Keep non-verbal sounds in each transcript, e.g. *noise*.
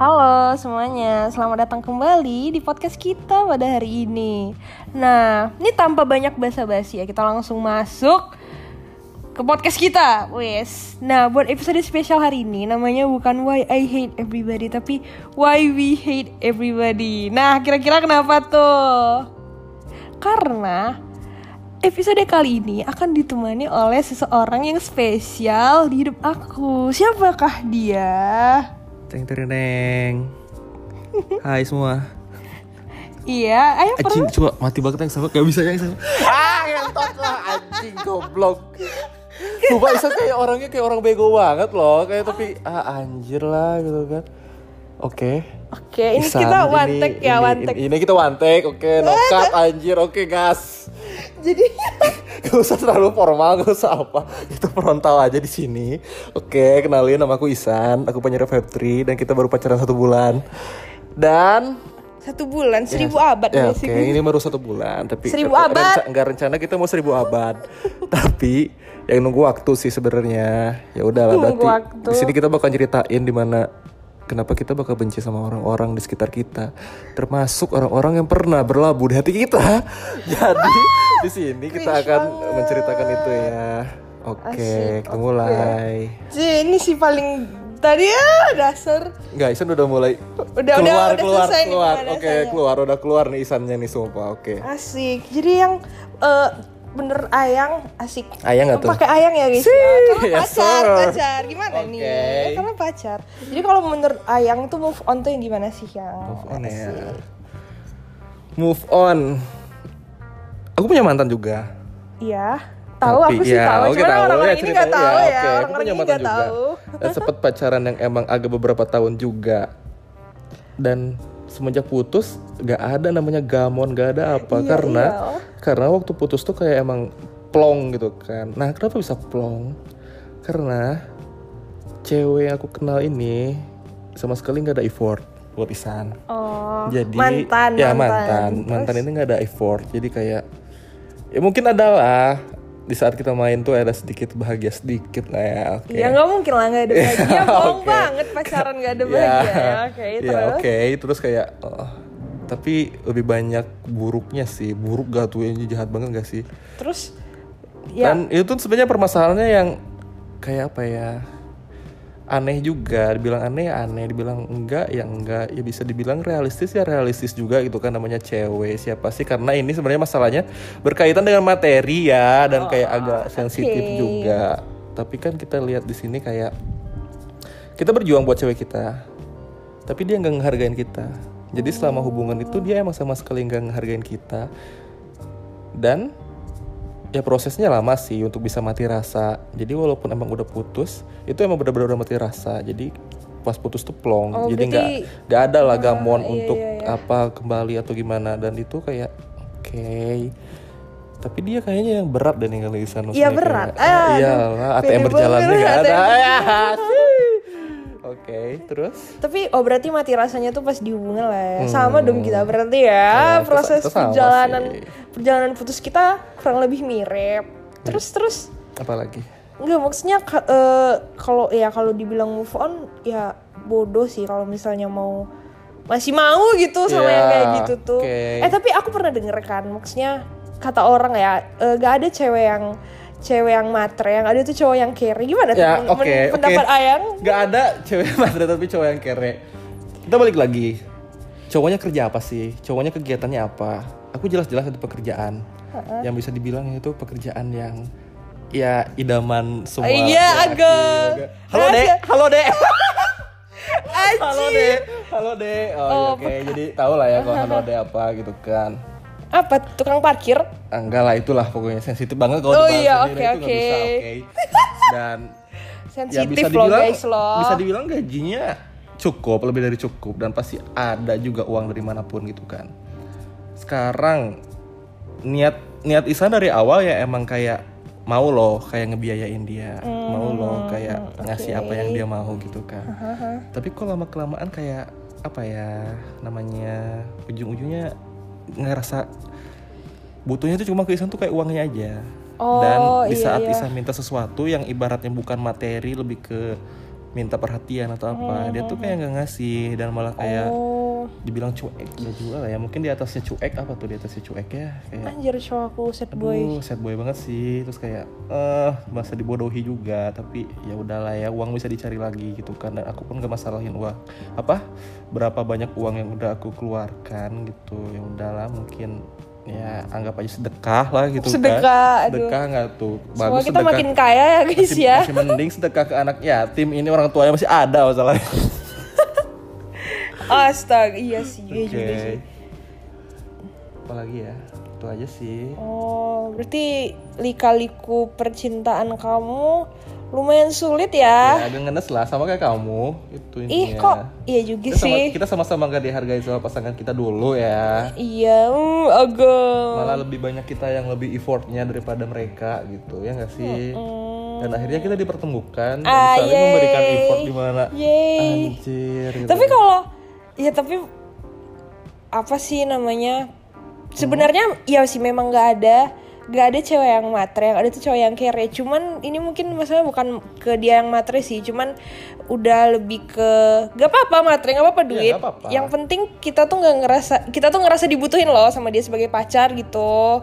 Halo semuanya, selamat datang kembali di podcast kita pada hari ini. Nah, ini tanpa banyak basa-basi ya, kita langsung masuk ke podcast kita, wes. Nah, buat episode spesial hari ini namanya bukan Why I Hate Everybody, tapi Why We Hate Everybody. Nah, kira-kira kenapa tuh? Karena episode kali ini akan ditemani oleh seseorang yang spesial di hidup aku. Siapakah dia? Teng teng teng. Hai semua. Iya, ayo Anjing coba mati banget yang sama gak bisa yang sama. Ah ngentot lah anjing goblok. Sumpah Isa kayak orangnya kayak orang bego banget loh Kayak tapi ah anjir lah gitu kan Oke Oke, ini Isan, kita one take ya, ini- one take. Ini, ini kita one take, oke no cut anjir, oke gas Jadi Gak usah terlalu formal, gak usah apa. Itu frontal aja di sini. Oke, kenalin nama aku Isan. Aku penyiar Feb3 Dan kita baru pacaran satu bulan. Dan satu bulan? Seribu abad Ya, nggak oke, sih? ini baru satu bulan, tapi Seribu nggak- abad. renca- nggak rencana kita mau seribu abad, *laughs* tapi yang nunggu waktu sih sebenarnya. Ya udahlah, Nunggu berarti di sini kita bakal ceritain di mana kenapa kita bakal benci sama orang-orang di sekitar kita, termasuk orang-orang yang pernah berlabuh di hati kita. *laughs* Jadi di sini kita akan menceritakan itu ya. Oke, Asik, kita mulai. Ini sih paling tadi ya dasar. Nggak, Isan udah mulai Udah- udah- keluar, udah keluar, keluar. Oke, keluar, udah keluar nih Isannya nih sumpah. Oke. Asik. Jadi yang eh, bener ayang asik. Ayang nggak tuh? Pakai ayang ya guys. Sih, ya. Pacar, sir. pacar. Gimana Oke. nih? Ya, Karena pacar. Jadi kalau menurut ayang tuh move on tuh yang gimana sih yang? Move on ya. Asik. Move on. Aku punya mantan juga. Iya. Tahu aku sih ya, tahu. Cuman tahu. orang-orang Ya, ini nggak tahu ya, ya. oke. Aku Orang-orang ini nggak tahu. Dan sempet *laughs* pacaran yang emang agak beberapa tahun juga. Dan semenjak putus gak ada namanya gamon, gak ada apa Iya, karena iya. Karena waktu putus tuh kayak emang plong gitu kan. Nah, kenapa bisa plong? Karena cewek yang aku kenal ini sama sekali nggak ada effort buat Isan. Oh. jadi mantan. ya mantan Terus? mantan ini nggak ada effort jadi kayak ya mungkin ada lah di saat kita main tuh ada sedikit bahagia sedikit lah ya oke Iya nggak mungkin lah nggak ada *laughs* bahagia, bohong Oke. banget pacaran nggak ada Ya, bahagia. ya. Oke, ya terus. oke terus kayak oh, tapi lebih banyak buruknya sih. Buruk gak tuh? Ini jahat banget gak sih? Terus ya. Dan itu tuh sebenarnya permasalahannya yang kayak apa ya? Aneh juga. Dibilang aneh ya aneh dibilang enggak ya enggak. Ya bisa dibilang realistis ya realistis juga gitu kan namanya cewek. Siapa sih? Karena ini sebenarnya masalahnya berkaitan dengan materi ya dan kayak agak sensitif oke. juga. Tapi kan kita lihat di sini kayak kita berjuang buat cewek kita tapi dia nggak ngehargain kita jadi selama hubungan itu dia emang sama sekali nggak ngehargain kita. Dan ya prosesnya lama sih untuk bisa mati rasa. Jadi walaupun emang udah putus itu emang benar-benar udah mati rasa. Jadi pas putus tuh plong. Oh, jadi nggak nggak ada lah gamon iya, untuk iya, iya. apa kembali atau gimana. Dan itu kayak oke. Tapi dia kayaknya yang berat deh di sana Iya, berat. kayak, Aduh, iyalah ATM berjalannya nggak ada Oke terus tapi oh berarti mati rasanya tuh pas di hubungan lah ya. Sama dong kita berarti ya. Hmm. Ya, itu- Proses itu sama perjalanan sih. perjalanan putus kita kurang lebih mirip. Terus terus apalagi Enggak maksudnya eh, kalau ya kalau dibilang move on ya bodoh sih kalau misalnya mau masih mau gitu sama Ya, yang kayak gitu tuh. oke. Eh tapi aku pernah denger kan maksudnya kata orang ya eh, gak ada cewek yang cewek yang matre yang ada tuh cowok yang carry gimana tuh Ya, men- oke. pendapat Ayang? Gak ada cewek matre tapi cowok yang kere. Kita balik lagi. Cowoknya kerja apa sih? Cowoknya kegiatannya apa? Aku jelas-jelas ada pekerjaan. Yang bisa dibilang itu pekerjaan yang ya idaman semua. Iya, agak. Halo dek, halo dek. *laughs* Anjing. halo dek, halo dek. Oh, iya, Oh, oke. Jadi tau lah ya kalau halo dek apa gitu kan. Apa tukang parkir? Ah, Enggak lah itulah pokoknya sensitif banget kalau Oh iya, oke, itu nggak oke. bisa, oke. *laughs* Dan ya Sensitif bisa loh guys loh. bisa dibilang gajinya cukup lebih dari cukup dan pasti ada juga uang dari mana pun gitu kan sekarang niat niat Isan dari awal ya emang kayak mau loh kayak ngebiayain dia mau loh kayak ngasih apa yang dia mau gitu kan tapi kok lama kelamaan kayak apa ya namanya ujung-ujungnya ngerasa butuhnya tuh cuma ke Isan tuh kayak uangnya aja. Oh, dan di iya, saat iya. Isan minta sesuatu yang ibaratnya bukan materi lebih ke minta perhatian atau apa dia tuh kayak nggak ngasih dan malah kayak Oh, dibilang cuek ya juga lah ya mungkin di atasnya cuek apa tuh di atasnya cuek ya kayak anjir cowok aku sad boy. Aduh, sad boy banget sih. Terus kayak eh masa dibodohi juga, tapi ya udahlah ya uang bisa dicari lagi gitu kan. Dan aku pun gak masalahin uang. Apa? Berapa banyak uang yang udah aku keluarkan gitu. Ya udahlah mungkin ya anggap aja sedekah lah gitu Sedekah, kan. aduh. Sedekah nggak tuh? Semoga kita sedekah. makin kaya ya guys masih, ya. masih mending sedekah ke anak yatim. Ini orang tuanya masih ada masalahnya. *laughs* Astaga, iya sih, iya Oke. juga sih. Apalagi ya? Itu aja sih. Oh, berarti lika-liku percintaan kamu lumayan sulit ya? Ya, agak ngenes lah sama kayak kamu itu intinya. Ih, kok iya juga kita sama, sih. kita sama-sama gak dihargai sama pasangan kita dulu ya Iya, hmm, agak. malah lebih banyak kita yang lebih effortnya daripada mereka gitu ya nggak sih dan akhirnya kita dipertemukan dan Ah, saling yeay. memberikan effort di mana anjir gitu. Tapi kalau ya tapi apa sih namanya? Sebenarnya ya sih memang nggak ada nggak ada cewek yang matre, yang ada tuh cewek yang kere. Cuman ini mungkin masalah bukan ke dia yang matre sih, cuman udah lebih ke gak apa-apa matre, nggak apa-apa Iya, duit. nggak apa-apa. Yang penting kita tuh nggak ngerasa kita tuh ngerasa dibutuhin loh sama dia sebagai pacar gitu.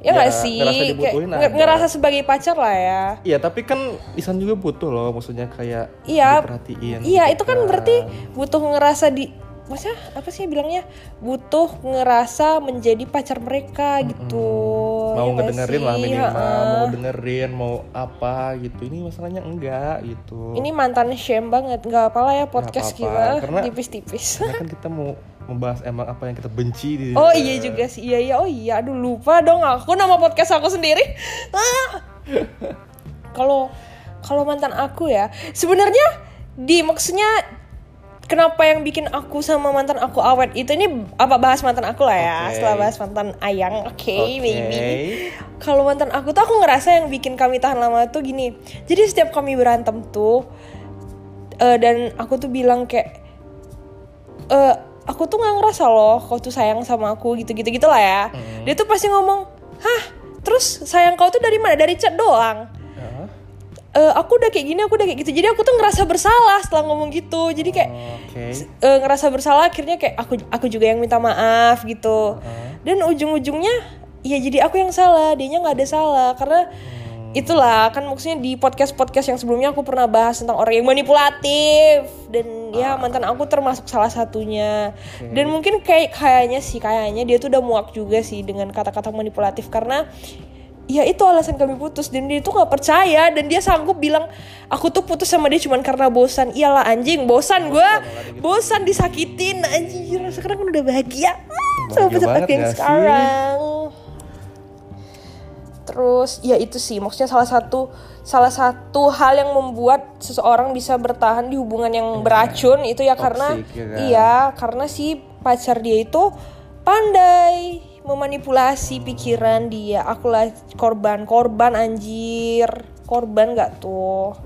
Ya Ya, nggak sih? ngerasa dibutuhin ngerasa sebagai pacar lah ya. Iya tapi kan Isan juga butuh loh maksudnya kayak Iya. diperhatiin Iya, gitu itu kan berarti butuh ngerasa di Maksudnya apa sih bilangnya? Butuh ngerasa menjadi pacar mereka gitu. mau Ya ngedengerin lah minimal Ha-ha. mau dengerin mau apa gitu ini masalahnya enggak gitu Ini mantan shame banget. Nggak apalah ya podcast apa-apa, kita karena- tipis-tipis. karena kan kita mau membahas emang apa yang kita benci di *laughs* Oh iya juga sih. Iya iya. Oh iya. Aduh lupa dong aku nama podcast aku sendiri. *laughs* Ah. *laughs* Kalau kalau mantan aku ya, sebenarnya di maksudnya kenapa yang bikin aku sama mantan aku awet itu ini apa bahas mantan aku lah ya. Oke. Setelah bahas mantan Ayang, oke Oke. baby. Kalau mantan aku tuh aku ngerasa yang bikin kami tahan lama tuh gini. Jadi setiap kami berantem tuh eh, dan aku tuh bilang kayak eh aku tuh nggak ngerasa loh kau tuh sayang sama aku gitu-gitu gitu lah ya. Dia tuh pasti ngomong, hah, terus sayang kau tuh dari mana? Dari chat doang. Eh, aku udah kayak gini, aku udah kayak gitu. Jadi aku tuh ngerasa bersalah setelah ngomong gitu. Jadi kayak oke. eh, ngerasa bersalah akhirnya kayak aku aku juga yang minta maaf gitu. Dan ujung-ujungnya ya jadi aku yang salah, dianya nggak ada salah. Karena itulah kan maksudnya di podcast podcast yang sebelumnya aku pernah bahas tentang orang yang manipulatif. Dan ya mantan aku termasuk salah satunya. Dan mungkin kayak kayaknya sih kayaknya dia tuh udah muak juga sih dengan kata-kata manipulatif. Karena ya itu alasan kami putus dan dia tuh nggak percaya dan dia sanggup bilang aku tuh putus sama dia cuman karena bosan. Iyalah anjing bosan gue bosan disakitin anjir sekarang kan udah bahagia. Hmm, sama Bahagia pacar banget aku yang sekarang. Terus ya itu sih. Maksudnya salah satu salah satu hal yang membuat seseorang bisa bertahan di hubungan yang beracun itu ya karena ya kan? iya karena si pacar dia itu pandai memanipulasi pikiran dia. Akulah korban korban anjir. Korban gak tuh?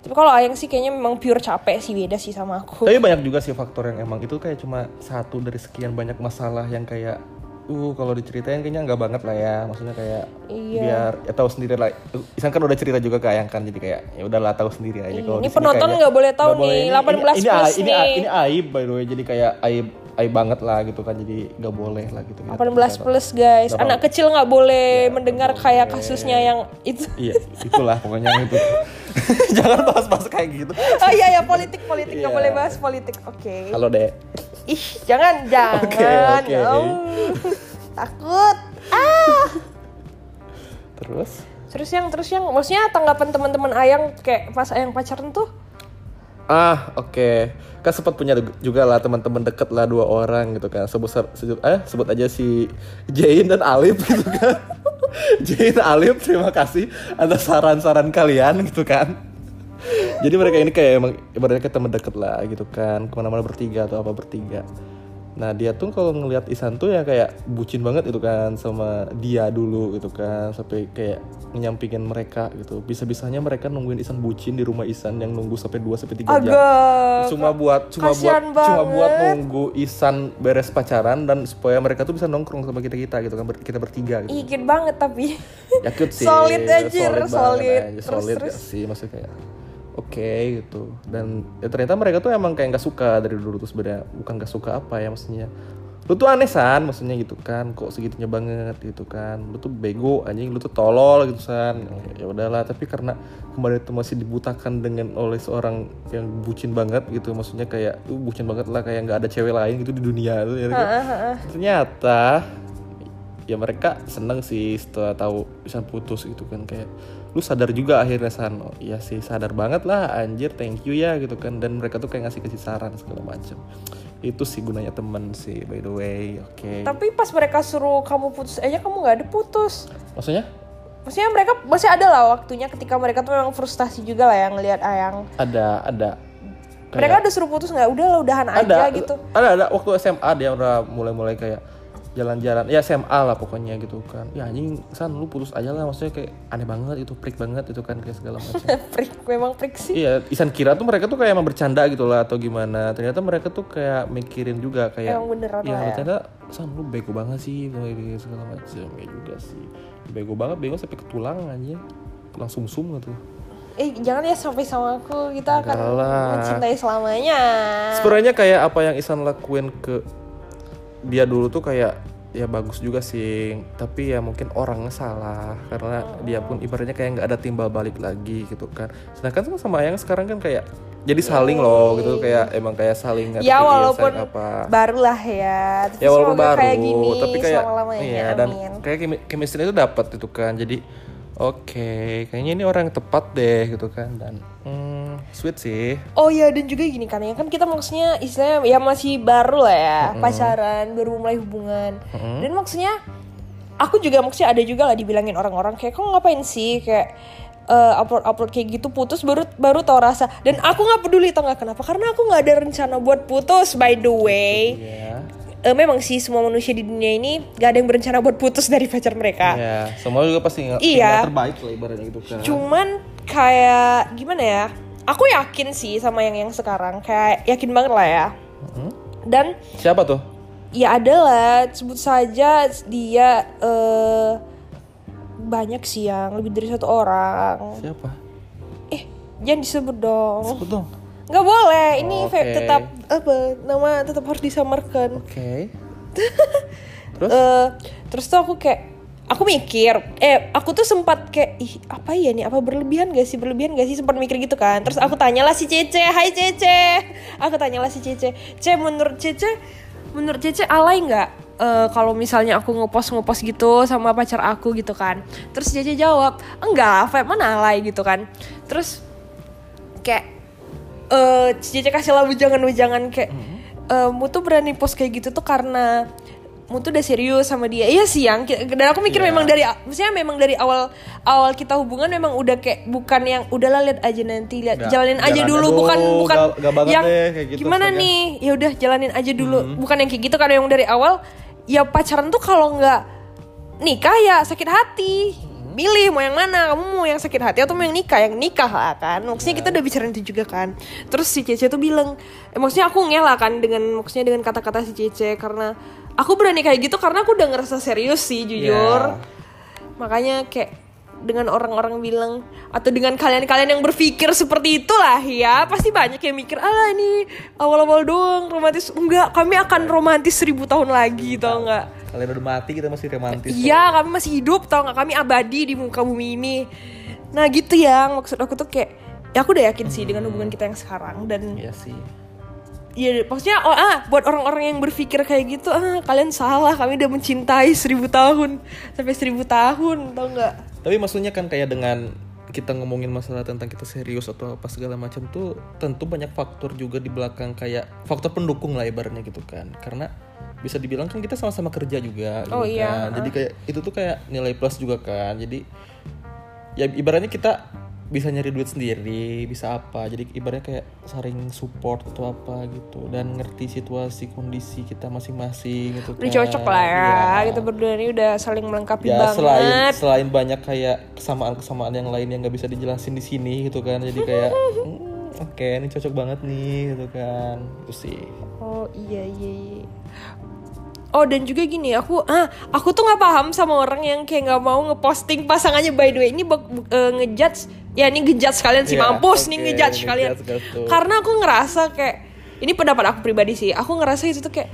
Tapi kalau Ayang sih kayaknya memang pure capek sih beda sih sama aku. Tapi banyak juga sih faktor yang emang itu kayak cuma satu dari sekian banyak masalah yang kayak uh kalau diceritain kayaknya nggak banget lah ya. Maksudnya kayak Iya. biar ya tahu sendiri lah. Isan kan udah cerita juga ke Ayang kan jadi kayak ya udahlah tahu sendiri aja kalau Ini penonton nggak boleh tahu boleh. nih, Ini- 18 ini, plus ini, ini, nih. ini aib by the way. Jadi kayak aib aib banget lah gitu kan jadi nggak boleh lah gitu. 18 plus guys. Anak kecil nggak boleh mendengar kayak kasusnya yang itu. Iya itulah pokoknya itu *laughs* *laughs* jangan bahas-bahas kayak gitu. Oh iya ya politik politik. Nggak Iya. boleh bahas politik. Oke. Halo deh ih jangan jangan. Oke, oke. Oh, *laughs* takut. Ah. Terus? Terus yang terus yang. Maksudnya tanggapan teman-teman ayang kayak pas ayang pacaran tuh? Ah, oke. Kan sempat punya juga lah teman-teman deket lah dua orang gitu kan. Sebut sebut eh sebut aja si Jain dan Alif gitu kan. *laughs* Jain Alif terima kasih atas saran-saran kalian gitu kan. Jadi mereka ini kayak emang ibaratnya teman deket lah gitu kan. Ke mana-mana bertiga atau apa bertiga. Nah dia tuh kalau ngelihat Isan tuh ya kayak bucin banget gitu kan sama dia dulu gitu kan sampai kayak nyampingin mereka gitu. Bisa-bisanya mereka nungguin Isan bucin di rumah Isan yang nunggu sampai 2 sampai 3 jam cuma buat cuma buat kasihan cuma buat banget. nunggu Isan beres pacaran dan supaya mereka tuh bisa nongkrong sama kita kita gitu kan ber- kita bertiga gitu Ikit banget tapi ya cute sih *laughs* Solid aja, banget solid. aja, Terus, solid terus. gak sih maksudnya kayak oke gitu. Dan ya ternyata mereka tuh emang kayak nggak suka dari dulu tuh sebenarnya bukan nggak suka apa ya maksudnya. Lu tuh aneh san maksudnya gitu kan kok segitunya banget gitu kan. Lu tuh bego anjing lu tuh tolol gitu san. Ya udahlah tapi karena kemarin itu masih dibutakan dengan oleh seorang yang bucin banget gitu. Maksudnya kayak uh, bucin banget lah kayak nggak ada cewek lain gitu di dunia tuh ya kan? ternyata ya mereka seneng sih setelah tahu bisa putus gitu kan kayak lu sadar juga akhirnya san oh, iya sih sadar banget lah anjir thank you ya gitu kan dan mereka tuh kayak ngasih kasih saran segala macem itu sih gunanya temen sih by the way oke Tapi pas mereka suruh kamu putus aja kamu nggak ada putus. maksudnya Maksudnya mereka masih ada lah waktunya ketika mereka tuh memang frustasi juga lah yang ngelihat Ayang. ada ada Mereka udah suruh putus nggak? Udah lah udahan aja ada gitu. ada ada waktu SMA dia udah mulai-mulai kayak jalan-jalan ya SMA lah pokoknya gitu kan ya anjing san lu putus aja lah maksudnya kayak aneh banget itu freak banget itu kan kayak segala macam *laughs* freak memang freak sih. Iya, Isan kira tuh mereka tuh kayak emang bercanda gitu lah atau gimana. Ternyata mereka tuh kayak mikirin juga kayak Emang beneran ya, ya. ternyata san lu bego banget sih kayak segala macam ya juga sih. Bego banget, bego sampai ke tulang aja. Tulang sumsum gitu. Eh jangan ya sampai sama aku kita akan Enggak lah. mencintai selamanya. Sebenarnya kayak apa yang Isan lakuin ke dia dulu tuh kayak ya bagus juga sih. Tapi ya mungkin orangnya salah. Karena dia pun ibaratnya kayak nggak ada timbal balik lagi gitu kan. Sedangkan sama sama Ayang sekarang kan kayak jadi saling loh gitu. Kayak emang kayak saling ngertiin Ya walaupun apa. barulah ya. Tapi ya walaupun baru kayak gini tapi kayak iya dan amin. kayak chemi- chemistry itu dapat itu kan. Jadi oke kayaknya ini orang yang tepat deh gitu kan. Dan hmm, sweet sih. Oh ya dan juga gini kan ya kan kita maksudnya istilahnya ya masih baru lah ya pacaran baru mulai hubungan. Dan maksudnya aku juga maksudnya ada juga lah dibilangin orang-orang kayak kamu ngapain sih? Kayak eh, upload upload kayak gitu putus baru baru tau rasa. Dan aku nggak peduli tau nggak kenapa? Karena aku nggak ada rencana buat putus by the way. Ya Eh, memang sih semua manusia di dunia ini gak ada yang berencana buat putus dari pacar mereka. Ya semua juga pasti nggak Iya. terbaik lah ibaratnya gitu kan. Cuman kayak gimana ya? Aku yakin sih sama yang yang sekarang kayak yakin banget lah ya. Hmm? Dan siapa tuh ya adalah sebut saja dia eh banyak sih yang lebih dari satu orang. siapa Eh jangan disebut dong. sebut dong Nggak boleh. Ini Oh, oke. tetap apa nama tetap harus disamarkan. oke *laughs* terus Eh, terus tuh aku kayak aku mikir eh aku tuh sempat kayak ih apa ya nih apa berlebihan gak sih? Berlebihan gak sih? Sempat mikir gitu kan. Terus aku tanyalah si Cece hai Cece. Aku tanyalah si Cece Ce menurut Cece menurut Cece alay nggak eh, kalau misalnya aku ngepost ngepost gitu sama pacar aku gitu kan? Terus Cece jawab enggak Feb mana alay gitu kan. Terus kayak eh Cici kasih lah bujangan-bujangan kayak eh, mu tuh berani post kayak gitu tuh karena mu tuh udah serius sama dia. Iya sih yang. Dan aku mikir Iya. memang dari maksudnya memang dari awal awal kita hubungan memang udah kayak bukan yang udahlah lihat aja nanti lihat jalanin aja dulu dulu, bukan bukan banget yang deh, kayak gitu gimana astaga. nih? Ya udah jalanin aja dulu. Hmm. bukan yang kayak gitu karena yang dari awal ya pacaran tuh kalau nggak nikah ya sakit hati. Milih mau yang mana kamu mau yang sakit hati atau mau yang nikah? Yang nikah lah kan. Maksudnya kita udah bicarain itu juga kan. Terus si Cece tuh bilang eh, maksudnya aku ngelak kan dengan maksudnya dengan kata-kata si Cece karena aku berani kayak gitu karena aku udah ngerasa serius sih jujur. Ya. makanya kayak dengan orang-orang bilang atau dengan kalian-kalian yang berpikir seperti itulah ya. Pasti banyak yang mikir alah ini awal-awal doang romantis. Enggak kami akan romantis seribu tahun lagi tau nggak? Kalian udah mati kita masih romantis Iya, kami masih hidup tau nggak? Kami abadi di muka bumi ini. Nah gitu ya, maksud aku tuh kayak ya aku udah yakin sih dengan hubungan kita yang sekarang dan Iya sih ya maksudnya oh, ah buat orang-orang yang berpikir kayak gitu ah kalian salah kami udah mencintai seribu tahun sampai seribu tahun tau nggak? Tapi maksudnya kan kayak dengan kita ngomongin masalah tentang kita serius atau apa segala macam tuh tentu banyak faktor juga di belakang kayak faktor pendukung lah ibaratnya gitu kan karena bisa dibilang kan kita sama-sama kerja juga gitu Oh, iya. kan jadi kayak itu tuh kayak nilai plus juga kan jadi ya ibaratnya kita bisa nyari duit sendiri bisa apa jadi ibaratnya kayak saling support atau apa gitu dan ngerti situasi kondisi kita masing-masing gitu Udah kan cocok lah ya, Iya. kita berdua ini udah saling melengkapi ya banget. selain selain banyak kayak kesamaan-kesamaan yang lain yang nggak bisa dijelasin di sini gitu kan jadi kayak *laughs* hmm, oke ini cocok banget nih gitu kan itu sih Oh iya iya. iya. Oh dan juga gini aku ah aku tuh nggak paham sama orang yang kayak nggak mau ngeposting pasangannya by the way ini eh, ngejudge ya ini ngejudge kalian sih Iya, mampus nih oke, ngejudge kalian gitu. karena aku ngerasa kayak ini pendapat aku pribadi sih aku ngerasa itu tuh kayak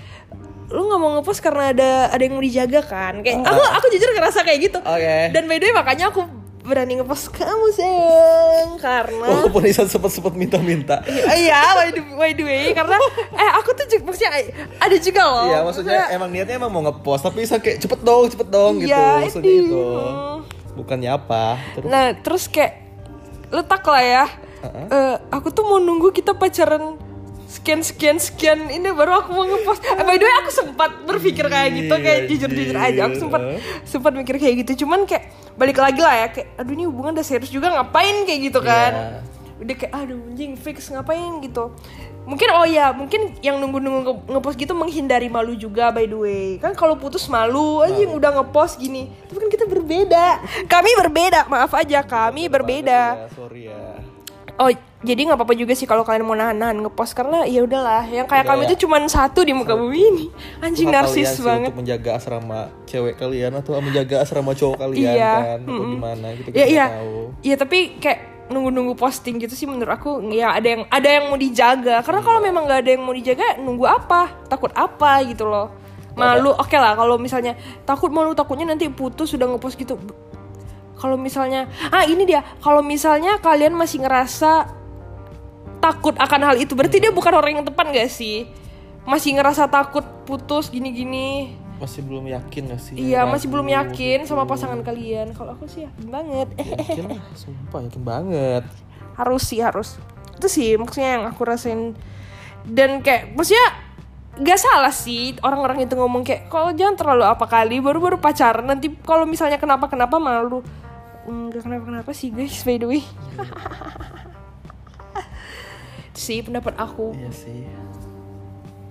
lu nggak mau ngepost karena ada ada yang mau dijaga kan kayak aku aku jujur ngerasa kayak gitu Oke. dan by the way makanya aku berani ngepost kamu sayang karena Walaupun Isan sempet-sempet minta-minta. Iya, by the, by the way, karena eh aku tuh juga maksudnya ada juga loh. Iya maksudnya emang niatnya emang mau ngepost tapi Isan kayak cepet dong cepet dong gitu Iya, maksudnya itu. itu. Bukannya apa? Terus Nah, terus kayak letak lah ya. Eh, aku tuh mau nunggu kita pacaran sekian sekian sekian ini baru aku mau ngepost. Eh, by the way aku sempat berpikir kayak gitu kayak Iya, jujur jujur aja anjir. aku sempat sempat mikir kayak gitu. Cuman kayak balik lagi lah ya kayak aduh ini hubungan udah serius juga ngapain kayak gitu kan. Iya. Udah kayak aduh anjing fix ngapain gitu. Mungkin oh ya, mungkin yang nunggu-nunggu nge- ngepost gitu menghindari malu juga by the way. Kan kalau putus malu aja yang udah ngepost gini. Tapi kan kita berbeda. Kami berbeda, maaf aja kami berbeda. Ya, sorry ya. Oh, jadi nggak apa-apa juga sih kalau kalian mau nahan-nahan ngepost karena ya udahlah, yang kayak Udah kami ya. itu cuman satu di muka bumi ini. Anjing Hak narsis banget. Untuk menjaga asrama cewek kalian atau menjaga asrama cowok kalian Iya, kan atau mm-mm. gimana gitu kita Iya, nggak iya. tahu. Iya, tapi kayak nunggu-nunggu posting gitu sih menurut aku ya ada yang ada yang mau dijaga. Karena kalau memang nggak ada yang mau dijaga, nunggu apa? Takut apa gitu loh. Malu, oke lah kalau misalnya takut malu takutnya nanti putus sudah ngepost gitu. Kalau misalnya, ah ini dia, kalau misalnya kalian masih ngerasa takut akan hal itu, berarti dia bukan orang yang tepat gak sih? Masih ngerasa takut putus gini-gini. Masih belum yakin gak sih? Iya, masih belum Ragu, yakin sama gitu. pasangan kalian. Kalau aku sih yakin banget. Yakin lah, *laughs* sumpah yakin banget. harus sih harus itu sih maksudnya yang aku rasain dan kayak maksudnya gak salah sih orang-orang itu ngomong kayak kalau jangan terlalu apa kali baru-baru pacaran nanti kalau misalnya kenapa kenapa malu nggak kenapa kenapa sih guys by the way *laughs* sih pendapat aku Iya sih.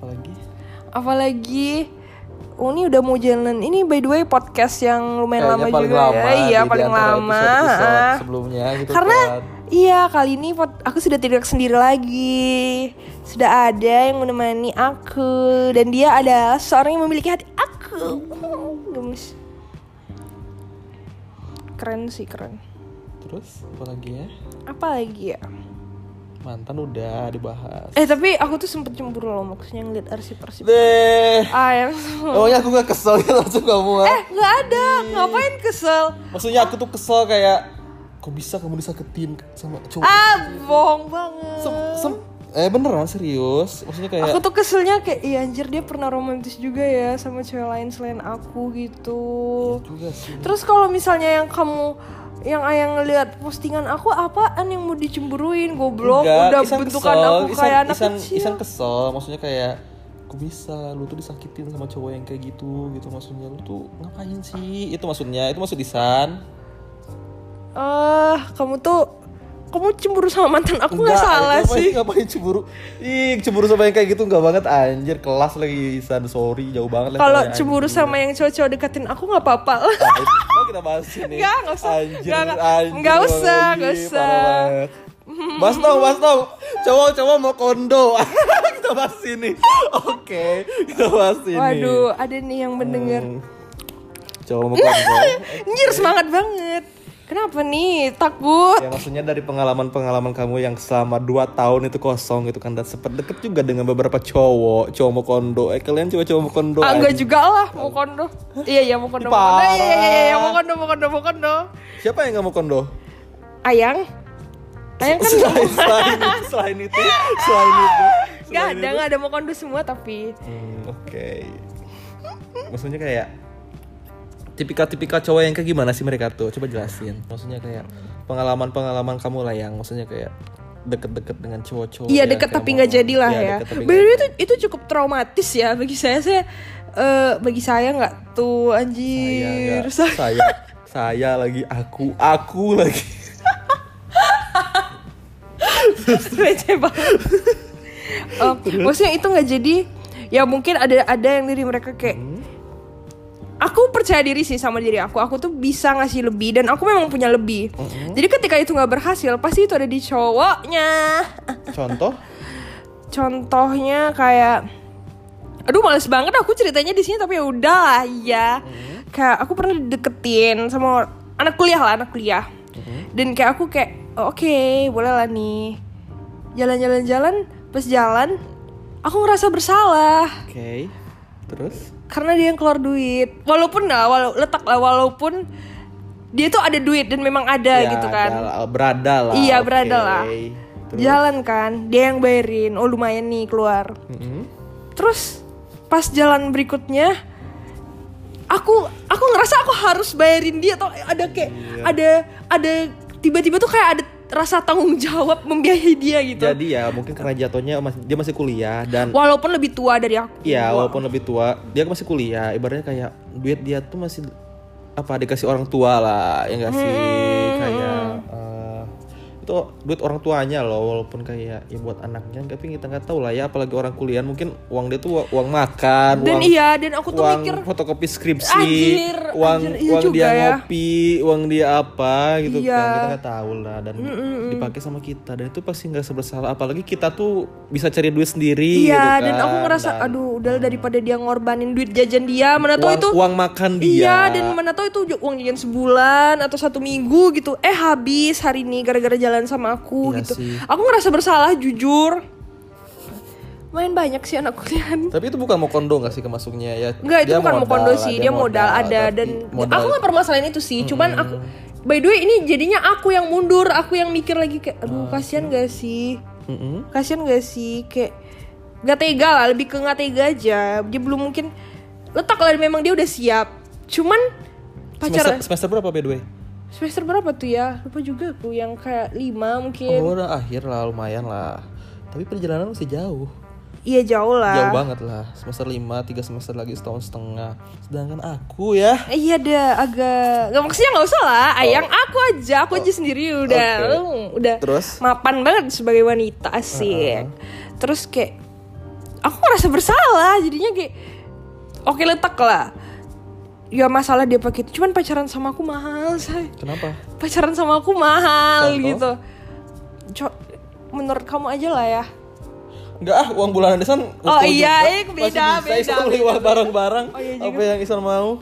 Apalagi? apalagi oh ini udah mau jalan. Ini by the way podcast yang lumayan lama Kayaknya paling juga lama ya iya paling lama. episode-episode ah. sebelumnya gitu karena kan. iya kali ini aku sudah tidak sendiri lagi. Sudah ada yang menemani aku. Dan dia adalah seorang yang memiliki hati aku. Gemes. Keren sih keren. Terus apalagi ya? apa lagi ya Mantan udah dibahas. eh tapi aku tuh sempet cemburu loh maksudnya ngeliat arsip-arsip Deh. ah yang Oh ya aku gak kesel ya langsung kamu eh nggak ada ngapain kesel Maksudnya aku tuh kesel kayak kok bisa kamu disakitin sama cowok? ah bohong banget Sem- sem- eh beneran serius? Maksudnya kayak Aku tuh keselnya kayak iya anjir dia pernah romantis juga ya sama cewek lain selain aku gitu. juga sih. Terus kalau misalnya yang kamu yang ayang ngeliat postingan aku apaan yang mau dicemburuin goblok Enggak, udah Isan bentukan kesel. aku Isan- kayak anak Isan, kecil. Isan kesel, maksudnya kayak kok bisa lu tuh disakitin sama cowok yang kayak gitu gitu maksudnya lu tuh ngapain sih itu maksudnya itu maksud Isan Ah, kamu tuh kamu cemburu sama mantan aku nggak salah ngapain- sih. ngapain cemburu ih cemburu sama yang kayak gitu nggak banget anjir kelas lagi Isan sorry jauh banget lah Kalau cemburu anjir. sama yang cowok-cowok deketin aku nggak apa-apa lah. *laughs* Mau kita bahas ini Nggak, nggak usah. Anjir, Nggak, nggak. anjir, Nggak usah, nggak usah. Bahas dong, bahas dong Cowok-cowok mau kondo *laughs* Kita bahas ini Oke Kita bahas ini Waduh, ada nih yang mendengar. Hmm. Cowok mau kondo *laughs* Anjir semangat banget. Kenapa nih? Takut. Ya maksudnya dari pengalaman-pengalaman kamu yang selama 2 tahun itu kosong gitu kan Dan sempet deket juga dengan beberapa cowok Cowok mau kondo Eh kalian cowok-cowok mau kondo Ah, enggak juga lah, mau kondo. Iya, iya mau kondo, mau kondo. Iya, iya, iya, iya, mau kondo, mau kondo, mau kondo. Siapa yang gak mau kondo? Ayang? Ayang kan selain, selain itu Selain itu Selain itu Gak selain ada, itu. gak ada mau kondo semua tapi Hmm, Oke. Maksudnya kayak tipikal-tipikal cowok yang kayak gimana sih mereka tuh? Coba jelasin. Maksudnya kayak pengalaman-pengalaman kamu lah yang maksudnya kayak deket-deket dengan cowok-cowok. Iya deket tapi nggak lah Iya, ya. deket tapi By the nggak way, itu itu cukup traumatis ya bagi saya. Saya eh, bagi saya nggak tuh saya, anjir. nggak- Saya- saya saya lagi aku aku lagi *laughs* receh banget. *laughs* Eh, maksudnya itu nggak jadi. Ya mungkin ada ada yang dari mereka kayak Hmm. Aku percaya diri sih sama diri aku. Aku tuh bisa ngasih lebih dan aku memang punya lebih. Hmm. Jadi ketika itu nggak berhasil, pasti itu ada di cowoknya. contoh Contohnya kayak aduh males banget aku ceritanya di sini tapi ya udah lah ya Hmm. kayak aku pernah deketin sama anak kuliah lah anak kuliah Hmm. dan kayak aku kayak "Oh, oke boleh lah nih jalan-jalan-jalan pas jalan aku ngerasa bersalah Oke. Terus? Karena dia yang keluar duit walaupun lah walau letak lah walaupun dia tuh ada duit dan memang ada Ya, gitu kan ada- berada lah. Iya, oke. berada lah. Terus? jalan kan dia yang bayarin oh lumayan nih keluar Mm-mm. terus pas jalan berikutnya aku aku ngerasa aku harus bayarin dia atau ada kayak Iya. ada ada tiba-tiba tuh kayak ada rasa tanggung jawab membiayai dia gitu Jadi ya mungkin karena jatuhnya mas- dia masih kuliah dan walaupun lebih tua dari aku Iya, walaupun lebih tua, dia masih kuliah. Ibaratnya kayak duit dia tuh masih apa dikasih orang tua lah, ya enggak sih? Hmm. Kayak itu duit orang tuanya loh, walaupun kayak ya buat anaknya, tapi kita nggak tahu lah ya, apalagi orang kuliah mungkin uang dia tuh uang makan, dan uang iya dan aku tuh uang mikir fotokopi skripsi, Anjir, uang anjir, iya uang dia ya. ngopi, uang dia apa gitu Iya. kan kita nggak tahu lah dan dipakai sama kita dan itu pasti nggak sebersalah apalagi kita tuh bisa cari duit sendiri iya gitu dan aku kan. ngerasa Dan aduh udah daripada dia ngorbanin duit jajan dia mana tahu itu uang makan dia Iya dan mana tahu itu uang jajan sebulan atau satu minggu gitu Eh habis hari ini gara-gara jalan sama aku Iya gitu. sih. Aku ngerasa bersalah jujur. Main banyak sih anak kuliahan *laughs* tapi itu bukan mau kondo gak sih kemasuknya? Ya Enggak itu dia bukan mau modal kondo sih Dia modal, ada tapi dan modal Aku gak permasalahin itu sih Cuman aku By the way ini jadinya aku yang mundur Aku yang mikir lagi kayak Ah, Aduh kasihan gak sih? Mm-mm. Kasihan gak sih? Kayak Gak tega lah Lebih ke gak tega aja. Dia belum mungkin Letak lah memang dia udah siap. Cuman Pacar semester, semester berapa by the way Semester berapa tuh ya? Lupa juga aku yang kayak lima mungkin. oh udah akhir lah lumayan lah. Tapi perjalanan masih jauh. Iya jauh lah. jauh banget lah. Semester 5 tiga semester lagi setahun setengah. Sedangkan aku ya. Eh, Iya deh agak Gak maksudnya gak usah lah. Ayang aku aja. Aku aja sendiri udah Oh. Hmm, Udah Terus? Mapan banget sebagai wanita sih. Terus kayak Aku ngerasa bersalah. Jadinya kayak Oke letak lah Ya masalah dia pakai itu. Cuman pacaran sama aku mahal say. kenapa? Pacaran sama aku mahal Contoh? gitu. Co- Menurut kamu aja lah ya. Enggak ah uang bulanan Isan Oh iya, juga. eh, Masih beda, bisa beda, beli barang-barang Oh, iya apa yang Isan mau?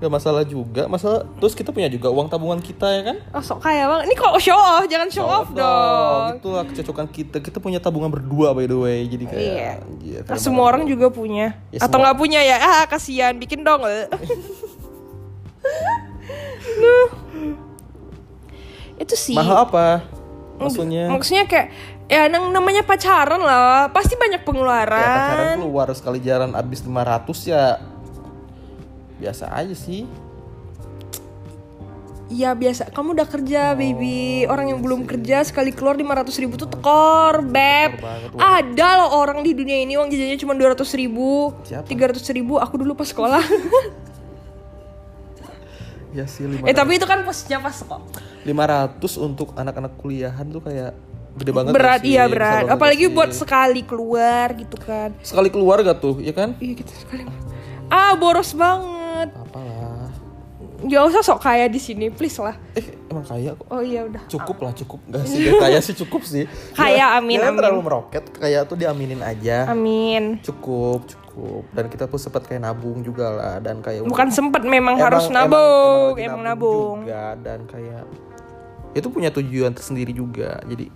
Gak masalah juga. Masalah terus kita punya juga uang tabungan kita ya kan? Oh sok kaya bang Ini kok show off? Jangan show, off dong. Itu lah kecocokan kita. Kita punya tabungan berdua by the way. Jadi kayak Iya. anjir, Nah, semua orang juga punya. Ya, atau semua- nggak punya ya? Ah kasihan. Bikin dong. *laughs* Nah. itu sih. Mahal apa? Maksudnya? Maksudnya kayak ya yang namanya pacaran lah. Pasti banyak ya, pacaran pengeluaran keluar sekali jalan habis 500 ya biasa aja sih. Iya biasa. Kamu udah kerja baby. Oh, orang iya yang belum kerja sekali keluar 500 ribu tuh tekor beb. Banget, ada loh orang di dunia ini uang jajannya cuma 200 ribu. Siapa? 300 ribu aku dulu pas sekolah *laughs* Ya sih 500. eh tapi itu kan posnya pas kok 500 untuk anak-anak kuliahan tuh kayak gede banget berat gak sih? iya berat apalagi gak sih? buat sekali keluar gitu kan sekali keluar gak tuh, ya kan? iya gitu sekali ah boros banget Apalah. Gak usah sok kaya di sini please lah Eh, emang kaya kok. oh iya udah Cukup lah, cukup. Gak sih, dia kaya sih cukup sih. *laughs* Kaya, amin, Jangan amin. terlalu meroket, kaya tuh diaminin aja. amin cukup cukup dan kita pun sempat kayak nabung juga lah dan kayak bukan sempet memang Emang- harus emang- nabung lagi emang, nabung, juga dan kayak itu punya tujuan tersendiri juga. Jadi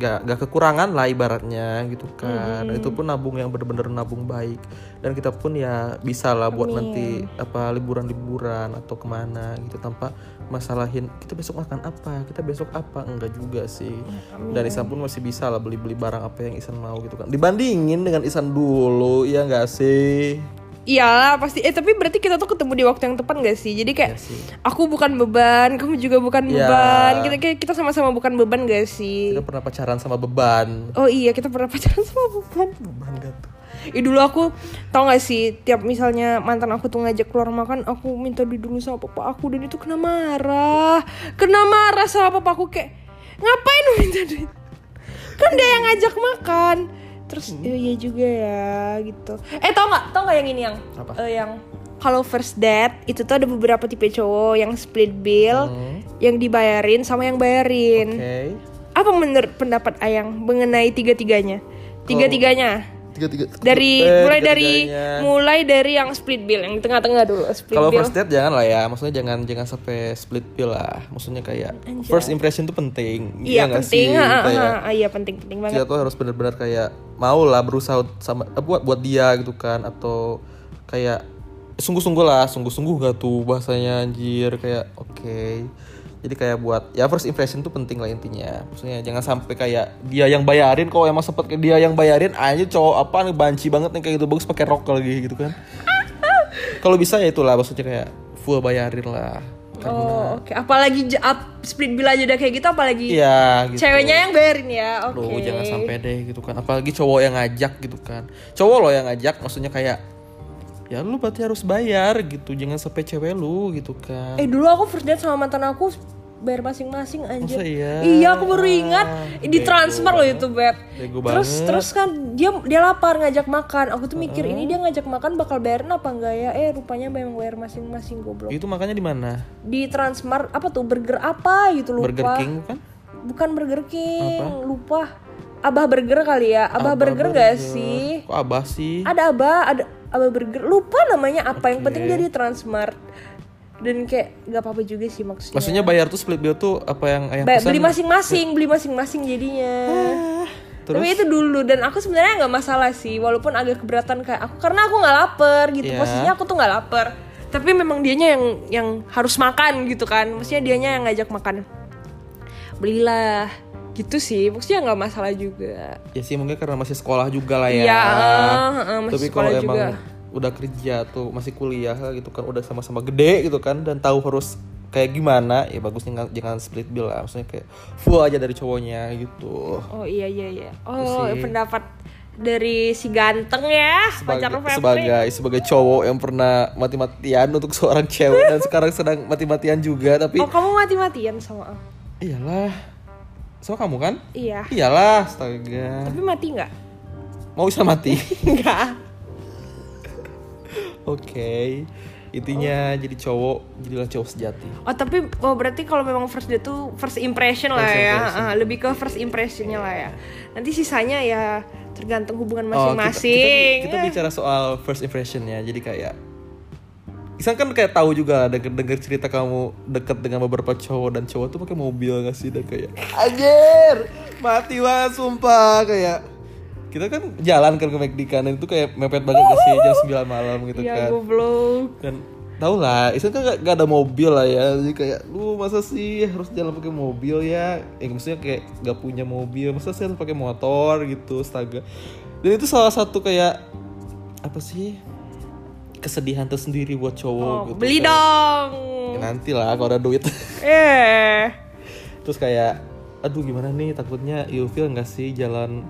gak, gak kekurangan lah ibaratnya gitu kan. Dan itu pun nabung yang bener-bener nabung baik. Dan kita pun ya bisa lah buat nanti apa liburan-liburan atau ke mana gitu tanpa masalahin kita besok makan apa? Kita besok apa? Enggak juga sih. Dan Isan pun masih bisa lah beli-beli barang apa yang Isan mau gitu kan. Dibandingin dengan Isan dulu ya enggak sih Iyalah pasti. Eh tapi berarti kita tuh ketemu di waktu yang tepat gak sih? Jadi kayak Iya sih. aku bukan beban kamu juga bukan Iya. beban. Kita kayak kita sama-sama bukan beban gak sih? Kita pernah pacaran sama beban. Oh iya kita pernah pacaran sama beban. Beban gak tuh? Ih dulu aku tau gak sih tiap misalnya mantan aku tuh ngajak keluar makan aku minta duit dulu sama papa aku dan itu kena marah. Kena marah sama papa aku kayak ngapain minta duit? Kan dia yang ngajak makan terus "Oh iya juga ya gitu eh tau nggak tau nggak yang ini yang Apa? eh, yang kalau first date itu tuh ada beberapa tipe cowok yang split bill Hmm. yang dibayarin sama yang bayarin oke apa menurut pendapat Ayang mengenai tiga-tiganya? Tiga-tiganya. tiga tiga Dari eh, mulai dari mulai dari yang split bill yang tengah-tengah dulu split kalau first date jangan lah ya maksudnya jangan jangan sampai split bill lah maksudnya kayak Anjay. first impression tuh penting Iya nggak penting, sih? ha, ha, Kayak ha, iya penting penting banget. kita tuh harus benar-benar kayak mau lah berusaha sama eh, buat buat dia gitu kan atau kayak sungguh-sungguh lah sungguh-sungguh gak tuh bahasanya anjir kayak oke jadi kayak buat ya first impression tuh penting lah intinya maksudnya jangan sampai kayak dia yang bayarin kok emang sempet kayak dia yang bayarin aja cowok apa nih banci banget nih kayak gitu bagus pakai rok lagi gitu kan *laughs* kalau bisa ya itulah maksudnya kayak full bayarin lah Oh oke, apalagi j- up- split bill aja udah kayak gitu, apalagi iya gitu ceweknya yang bayarin ya. Oke. Loh, jangan sampai deh gitu kan. Apalagi cowok yang ngajak gitu kan. Cowok lo yang ngajak maksudnya kayak ya lu berarti harus bayar gitu. Jangan sampai cewek lu gitu kan. Eh dulu aku first date sama mantan aku bayar masing-masing anjir. Masa iya? Iya aku baru ingat Ah, di transfer loh itu beb. Terus banget. terus kan dia dia lapar ngajak makan. Aku tuh mikir ini dia ngajak makan bakal bayarin apa enggak ya? Eh rupanya memang bayar masing-masing goblok. Itu makanya di mana? Di Transmart apa tuh burger apa gitu lupa. Burger King kan? Bukan Burger King, lupa. Abah Burger kali ya. Abah, Burger gak sih? Kok abah sih? Ada Abah, ada Abah Burger. Lupa namanya apa. Yang penting dia di Transmart. Dan kayak gak apa-apa juga sih maksudnya. Maksudnya bayar tuh split bill tuh apa yang ayah Ba- pesan? beli masing-masing, beli masing-masing jadinya. Ah, Terus Tapi itu dulu dan aku sebenarnya nggak masalah sih, walaupun agak keberatan kayak aku karena aku nggak lapar gitu. Iya. Posisinya aku tuh nggak lapar. Tapi memang dianya yang yang harus makan gitu kan. Maksudnya dianya yang ngajak makan. Belilah gitu sih. Maksudnya nggak masalah juga. ya sih mungkin karena masih sekolah juga lah ya. Iya, eh, eh, masih Tapi kalau emang juga. udah kerja tuh masih kuliah gitu kan udah sama-sama gede gitu kan dan tahu harus kayak gimana ya bagusnya nggak- jangan split bill lah maksudnya kayak full aja dari cowoknya gitu Oh iya iya iya. Itu Oh sih. pendapat dari si ganteng ya pacar sebagai, Febri. sebagai sebagai cowok yang pernah mati-matian untuk seorang cewek dan sekarang sedang mati-matian juga tapi Oh kamu mati-matian sama aku. iyalah so kamu kan Iya. iyalah astaga Tapi mati nggak? mau bisa mati *laughs* Enggak. oke intinya jadi cowok jadilah cowok sejati Oh tapi oh berarti kalau memang first date tuh first impression lah First ya, impression. Ah, lebih ke first impressionnya lah ya. Nanti sisanya ya tergantung hubungan Oh, kita- masing-masing. kita, kita, bicara soal first impression ya jadi kayak Isan kan kayak tahu juga denger, denger cerita kamu deket dengan beberapa cowok dan cowok tuh pakai mobil gak sih? Dan kayak anjir! mati banget sumpah. Kayak kita kan jalan kan ke McD kan itu kayak mepet banget gak sih? Jam 9 malam gitu ya kan. goblok. dan tau lah Isan kan gak, gak ada mobil lah ya. Jadi kayak lu masa sih harus jalan pakai mobil ya? Eh maksudnya kayak gak punya mobil masa sih harus pakai motor? Gitu astaga. Dan itu salah satu kayak apa sih kesedihan tersendiri buat cowok Oh, gitu beli Kayak, dong. ya nanti lah kalau ada duit *laughs* Eh. terus kayak aduh gimana nih takutnya ilfil nggak sih jalan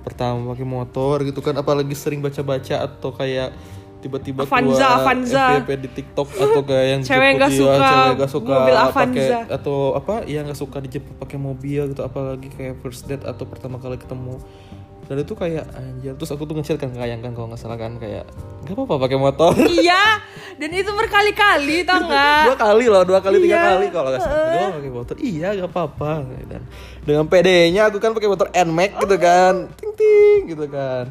pertama pakai motor gitu kan apalagi sering baca-baca atau kayak tiba-tiba Avanza, keluar Avanza. FYP di TikTok atau kayak yang Cewek nggak suka cewek nggak suka mobil Avanza. atau apa ya nggak suka dijemput pakai mobil gitu apalagi kayak first date atau pertama kali ketemu dan itu kayak anjir terus aku tuh ngechat kan kayak kan kalau nggak salah kan kayak nggak apa-apa pakai motor. *laughs* Iya, dan itu berkali-kali tau nggak? dua *laughs* kali loh dua kali tiga Iya. kali kalau nggak salah. Gua pakai motor. Iya gak apa-apa. Dan dengan PD-nya aku kan pakai motor Nmax gitu kan. Ting ting gitu kan.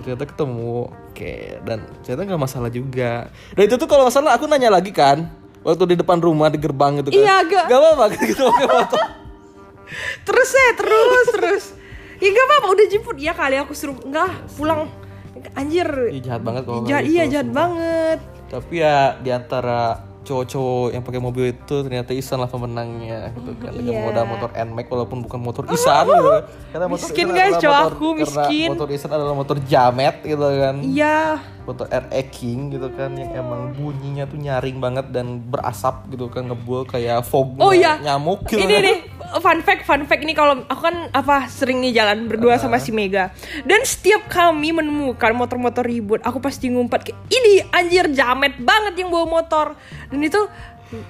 Ternyata ketemu. Oke dan ternyata nggak masalah juga. Dan itu tuh kalau masalah aku nanya lagi kan waktu di depan rumah di gerbang gitu kan. Iya, agak. gak apa-apa *laughs* gitu pakai motor. Terus ya, terus, terus. Ya gak apa-apa, udah jemput. Ya kali aku suruh enggak pulang. Anjir. Ih, jahat banget kalau Jahat, kayak iya gitu, jahat banget. tapi ya di antara cowok-cowok yang pakai mobil itu ternyata Isan lah pemenangnya gitu kan dengan Iya. modal motor Nmax walaupun bukan motor Isan gitu kan. karena motor Miskin, Isan guys, cowok aku miskin. motor Isan adalah motor Jamet gitu kan Iya. Motor RE King gitu kan yang emang bunyinya tuh nyaring banget dan berasap gitu kan ngebul kayak fog Oh iya. nyamuk gitu Ini kan. nih fun fact, fun fact ini kalau aku kan apa sering nih jalan berdua sama si Mega. Dan setiap kami menemukan motor-motor ribut, aku pasti ngumpat kayak ini anjir jamet banget yang bawa motor. Dan itu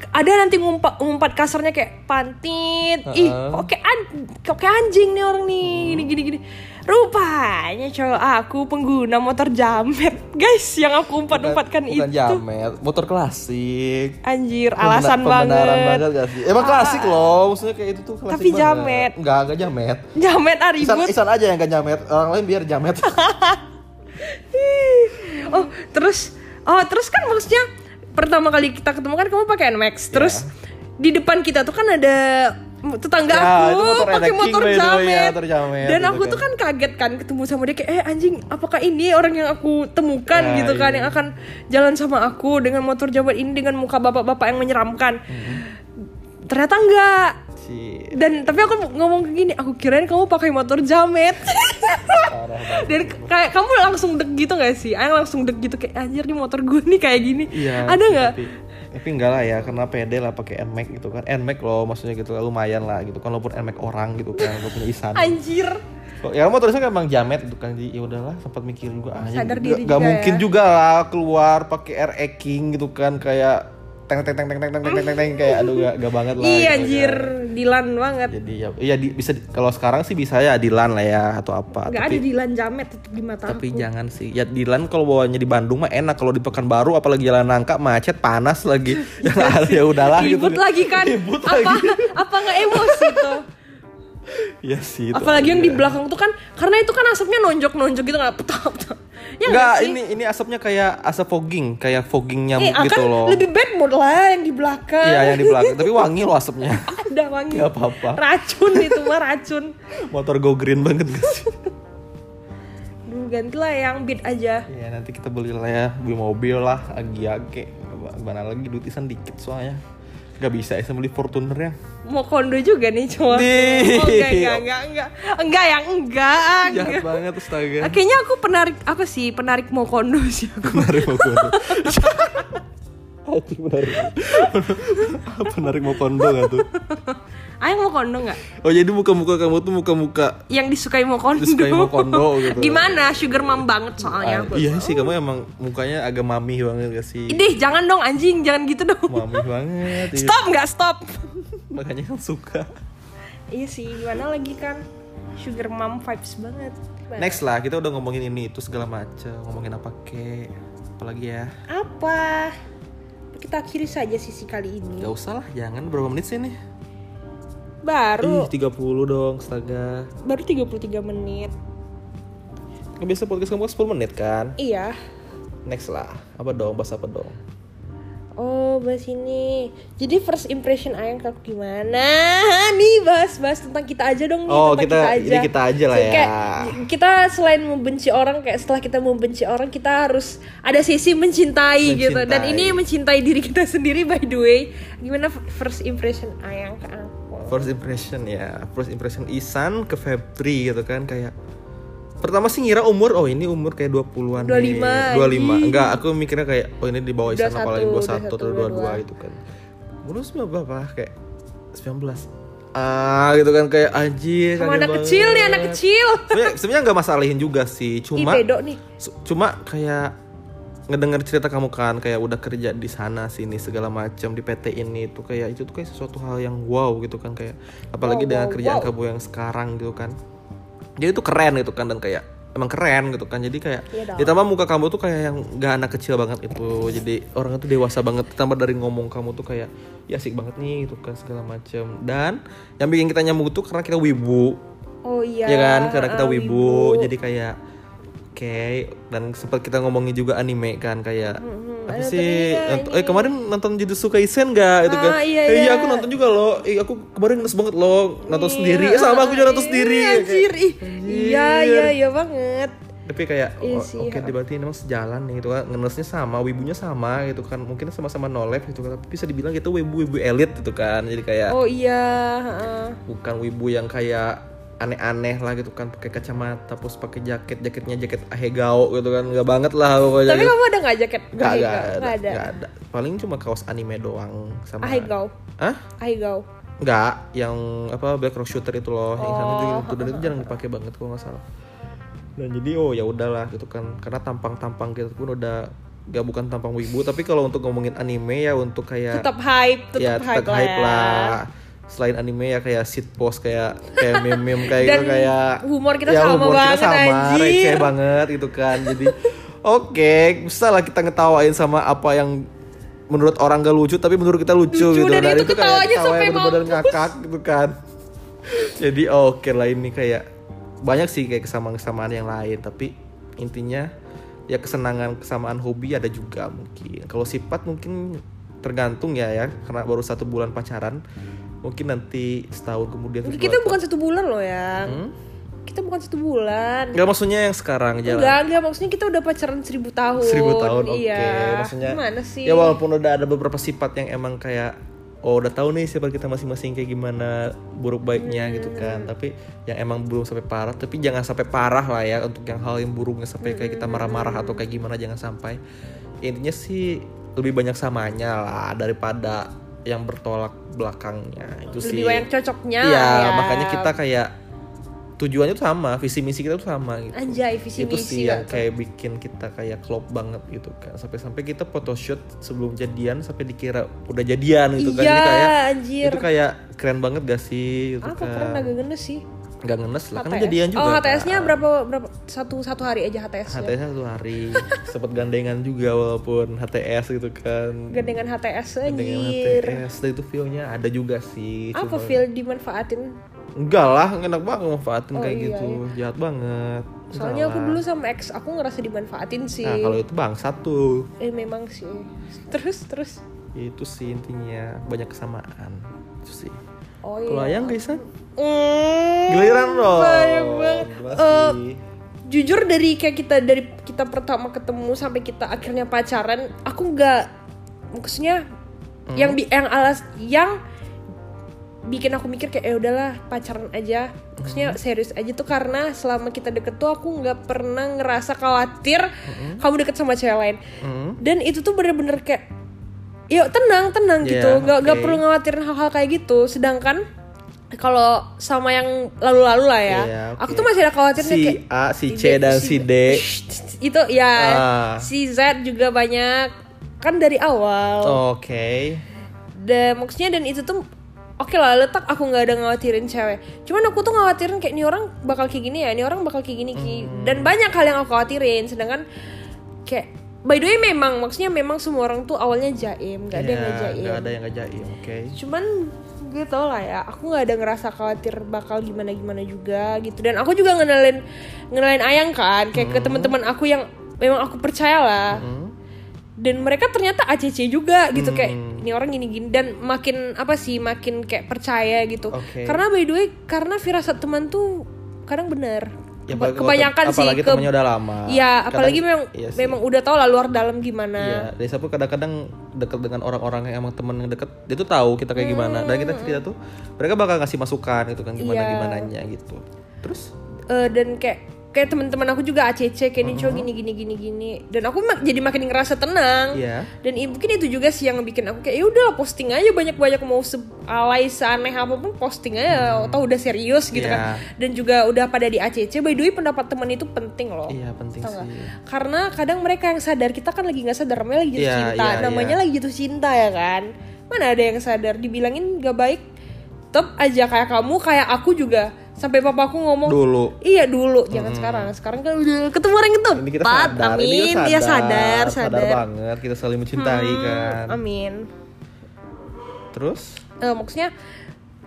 ada nanti ngumpat ngumpat kasarnya kayak pantit. Ih, kok kayak an kok kayak anjing nih orang nih. Gini gini gini. Rupanya cowok aku pengguna motor jamet. Guys, yang aku umpat-umpatkan bukan itu. Jamet motor klasik Anjir, alasan banget. banget gak sih? Emang klasik loh, maksudnya kayak itu tuh klasik Tapi banget. jamet. Enggak, enggak jamet. Jamet ah Isan. Isan aja yang gak jamet, orang lain biar jamet. *laughs* oh terus oh terus kan maksudnya pertama kali kita ketemu kan kamu pakai Nmax terus di depan kita tuh kan ada tetangga Ya, aku pakai motor ya, jamet. motor jamet dan gitu aku kan. tuh kan kaget kan ketemu sama dia kayak eh anjing apakah ini orang yang aku temukan Ya, gitu kan iya. yang akan jalan sama aku dengan motor jamet ini dengan muka bapak-bapak yang menyeramkan Mm-hmm. ternyata enggak dan tapi aku ngomong gini aku kirain kamu pakai motor jamet dan kayak kamu langsung deg gitu gak sih Ayang langsung deg gitu kayak anjir nih motor gue nih kayak gini Iya. ada nggak Tapi, enggak lah ya karena pede lah pakai Nmax gitu kan. Nmax loh maksudnya gitu lumayan lah gitu kan walaupun Nmax orang gitu kan walaupun punya Isan. anjir Kok- Ya motor kan emang jamet gitu kan jadi ya udahlah sempat mikir juga ah, Sadar diri nggak juga mungkin ya. juga lah keluar pakai RE King gitu kan kayak teng teng teng teng teng teng teng teng teng kayak aduh gak, gak banget lah iya gitu anjir. Kan. Dilan banget. Jadi ya iya di, bisa kalau sekarang sih bisa ya Dilan lah ya atau apa. Ada tapi Dilan jamet tetep di mata tapi aku. jangan sih. Ya Dilan kalau bawanya di Bandung mah enak. Kalau di Pekanbaru apalagi jalan nangka macet panas lagi. *laughs* Ya ada, *laughs* ya udahlah ribut gitu. lagi kan. Ribut apa lagi. *laughs* apa nggak emosi tuh ya sih itu apalagi yang di belakang tuh kan karena itu kan asapnya nonjok nonjok gitu nggak petap ya Enggak, nggak ini ini asapnya kayak asap fogging, kayak fogging eh, nyamuk akan gitu loh. lebih bad mood lah yang di belakang Iya, yang di belakang, tapi wangi loh asapnya. *laughs* ada wangi Gak apa-apa. racun itu mah racun *laughs* Motor go green banget gak sih? *laughs* Duh, gantilah yang beat aja ya nanti kita beli lah ya, beli mobil lah, agi-agi. Gimana lagi duit isan dikit soalnya. Gak bisa isan beli Fortuner ya. Mau kondo juga nih cowok Di. oh, enggak enggak enggak enggak enggak yang enggak, Jahat enggak. banget astaga. Ah, kayaknya aku penarik apa sih penarik mau kondo sih aku Menarik mau kondo. *laughs* Anjing menarik. *laughs* Menarik mau kondo gak tuh? Ayang mau kondo nggak Oh jadi muka-muka kamu tuh muka-muka yang disukai mau kondo Disukai mau kondo gitu. gimana sugar mom banget soalnya Ah, iya sih kamu emang mukanya agak mami banget gak sih? Idih, jangan dong anjing, jangan gitu dong. Mami banget. iya. Stop nggak stop? Makanya kan suka. iya sih, gimana lagi kan? Sugar mom vibes banget. Next lah, kita udah ngomongin ini itu segala macam, ngomongin apa ke, apalagi ya? Apa? Kita akhiri saja sisi kali ini. Gak usah lah, jangan berapa menit sih nih? Baru Ih, 30 dong, astaga. baru 33 menit. Kan biasa podcast kamu 10 menit kan? Iya. Next lah, apa dong, bahas apa dong? Oh, bahas ini. Jadi first impression Ayang ke aku gimana? *laughs* Nih bahas-bahas tentang kita aja dong nih, Oh, tentang kita- aja. ini kita aja lah ya. kayak kita selain membenci orang kayak setelah kita membenci orang kita harus ada sisi mencintai, gitu. Dan Mencintai. ini mencintai diri kita sendiri by the way. Gimana first impression Ayang ke aku? First impression ya, first impression Isan ke Febri gitu kan kayak Pertama sih ngira umur, oh ini umur kayak 20-an 25, nih 25 anjing. Enggak, aku mikirnya kayak, oh ini di bawah Isan 21, apalagi 21 atau 22. 22 gitu kan Umur berapa? Kayak 19 Ah gitu kan kayak anjir Sama anak banget. kecil nih, anak kecil. Sebenarnya sebenarnya nggak masalahin juga sih, Ih, cuma pedo nih. Cuma kayak ngedenger cerita kamu kan kayak udah kerja di sana sini segala macam di PT ini tuh kayak itu tuh kayak sesuatu hal yang wow gitu kan kayak apalagi Wow, dengan wow, kerjaan wow. kamu yang sekarang gitu kan jadi itu keren gitu kan dan kayak emang keren gitu kan. Jadi kayak Iya ditambah muka kamu tuh kayak yang gak anak kecil banget itu. Jadi orang itu dewasa banget. Ditambah dari ngomong kamu tuh kayak ya asik banget nih gitu kan segala macam dan yang bikin kita nyambung tuh karena kita wibu. Oh iya. ya kan? Karena kita ah, wibu, jadi kayak oke dan sempat kita ngomongin juga anime kan kayak Hmm, apa sih tadi nont- eh kemarin nonton Jujutsu Kaisen gak itu kan? Ah, iya, Eh, iya. aku nonton juga loh. Eh, aku kemarin nges banget loh nonton Iya, sendiri. Eh, sama aku juga nonton iya, sendiri. Anjir. Iya, iya, iya banget. tapi kayak Iya oh, oke ha. berarti memang sejalan nih gitu kan. Ngenesnya sama wibunya sama gitu kan. Mungkin sama-sama nolep gitu kan. Tapi bisa dibilang kita wibu wibu elit gitu kan. Jadi kayak Oh iya, bukan wibu yang kayak aneh-aneh lah gitu kan pakai kacamata terus pakai jaket jaketnya jaket ahegao gitu kan nggak banget lah pokoknya Tapi gitu. kamu ada nggak jaket? nggak ada, Nggak ada. ada paling cuma kaos anime doang sama Ahegao. ah Ahegao. nggak yang apa black rock shooter itu loh yang sana Oh. juga itu dan itu jarang dipakai banget kalau nggak salah dan jadi oh ya udahlah gitu kan karena tampang-tampang kita pun udah gak bukan tampang wibu tapi kalau untuk ngomongin anime ya untuk kayak Tetap hype, tetap ya hype, tetap hype lah selain anime ya kayak sit post kayak kayak meme meme kayak Dan gitu kayak humor kita ya, sama humor kita banget, sama anjir. receh banget gitu kan. Jadi *laughs* oke bisa lah kita ngetawain sama apa yang menurut orang gak lucu tapi menurut kita lucu, Lucu, gitu dan itu kayak ketawanya ketawa sampai yang bener-bener mampus. ngakak gitu kan. Jadi oke lah ini kayak banyak sih kayak kesamaan-kesamaan yang lain tapi intinya ya kesenangan kesamaan hobi ada juga mungkin. Kalau sifat mungkin tergantung ya ya. Karena baru satu bulan pacaran mungkin nanti setahun kemudian kita bukan satu bulan loh ya. Hmm? kita bukan satu bulan. Nggak maksudnya yang sekarang jalan. Enggak enggak maksudnya kita udah pacaran seribu tahun. Seribu tahun oke. Iya. Maksudnya gimana sih? ya walaupun udah ada beberapa sifat yang emang kayak oh udah tahu nih sifat kita masing-masing kayak gimana buruk baiknya gitu kan. Hmm. tapi yang emang belum sampai parah tapi jangan sampai parah lah ya untuk yang hal yang buruknya sampai kayak kita marah-marah atau kayak gimana jangan sampai. Intinya sih lebih banyak samanya lah daripada yang bertolak belakangnya. Itu lebih sih. banyak cocoknya iya ya. makanya kita kayak tujuannya tuh sama visi misi kita tuh sama gitu. Anjay visi itu misi sih yang kayak bikin kita kayak klop banget gitu kan sampai-sampai kita photoshoot sebelum jadian sampai dikira udah jadian gitu kan. Iya jadi kayak anjir. itu kayak keren banget gak sih gitu apa keren kan agak genes sih nggak ngenes lah kan HTS. jadian juga oh HTS-nya kan. berapa berapa satu satu hari aja HTS-nya HTS satu hari. *laughs* Sempet gandengan juga walaupun HTS gitu kan. Gandengan HTS gandengan anjir HTS dan itu feel-nya ada juga sih apa feel dimanfaatin? Enggak lah enak banget manfaatin Oh, kayak iya, gitu. jahat banget. Soalnya aku Enggak dulu sama ex aku ngerasa dimanfaatin sih. Nah kalau itu bangsat tuh. Eh memang sih. Terus terus. Itu sih intinya banyak kesamaan. Itu sih oh iya ayang Kaisan Mm, giliran dong banyak banget. Sih? jujur dari kayak kita dari kita pertama ketemu sampai kita akhirnya pacaran aku nggak maksudnya Hmm. yang bi- yang alas yang bikin aku mikir kayak ya udahlah pacaran aja maksudnya Hmm. serius aja tuh karena selama kita deket tuh aku nggak pernah ngerasa khawatir kamu deket sama cewek lain Hmm. dan itu tuh bener-bener kayak yuk tenang tenang Iya, gitu nggak nggak oke. perlu ngawatirin hal-hal kayak gitu sedangkan kalau sama yang lalu-lalu lah ya Iya, oke. aku tuh masih ada khawatirnya si kayak A, si C dan si D itu ya Ah. si Z juga banyak kan dari awal Oke dan maksudnya dan itu tuh oke lah letak aku nggak ada ngawatirin cewek cuman aku tuh ngawatirin kayak ini orang bakal kayak gini ya ini orang bakal kayak gini Ki." Hmm. dan banyak hal yang aku khawatirin sedangkan kayak by the way memang maksudnya memang semua orang tuh awalnya jaim nggak ada yang nggak Iya, jaim. nggak ada yang nggak jaim oke. Cuman gitu lah ya aku nggak ada ngerasa khawatir bakal gimana gimana juga gitu. Dan aku juga ngenalin ngenalin ayang kan kayak ke teman-teman aku yang memang aku percaya lah. Hmm. dan mereka ternyata ACC juga gitu kayak Hmm. ini orang gini gini. Dan makin apa sih makin kayak percaya gitu. Oke. karena by the way karena firasat teman tuh kadang benar Ya, apalagi- kebanyakan sih apalagi ke temennya udah lama Iya, Kadang- apalagi memang iya sih. memang udah tau lah luar dalam gimana Iya, Desa pun kadang-kadang deket dengan orang-orang yang emang temen yang deket, dia tuh tahu kita kayak gimana. Dan kita cerita tuh, mereka bakal ngasih masukan gitu kan gimana Iya. gimana gitu. Terus, Eh, dan kayak kayak teman-teman aku juga ACC kayak ini cowok gini gini gini gini dan aku mak- jadi makin ngerasa tenang Iya. dan i- mungkin itu juga sih yang bikin aku kayak ya udah posting aja banyak-banyak mau alay seaneh apa pun posting aja atau udah serius gitu Iya. kan dan juga udah pada di ACC by the way pendapat teman itu penting loh iya penting Tau nggak? sih. karena kadang mereka yang sadar kita kan lagi nggak sadar namanya lagi jatuh Iya, cinta iya, namanya iya. lagi jatuh cinta ya kan mana ada yang sadar dibilangin gak baik tetap aja kayak kamu kayak aku juga sampai papaku ngomong Dulu. Iya dulu, jangan sekarang. Sekarang kan udah ketemu orang itu. Ini kita Pat, sadar, amin. ini kita Ya sadar, sadar, sadar, sadar. banget kita saling mencintai kan. Amin. Terus, Eh, maksudnya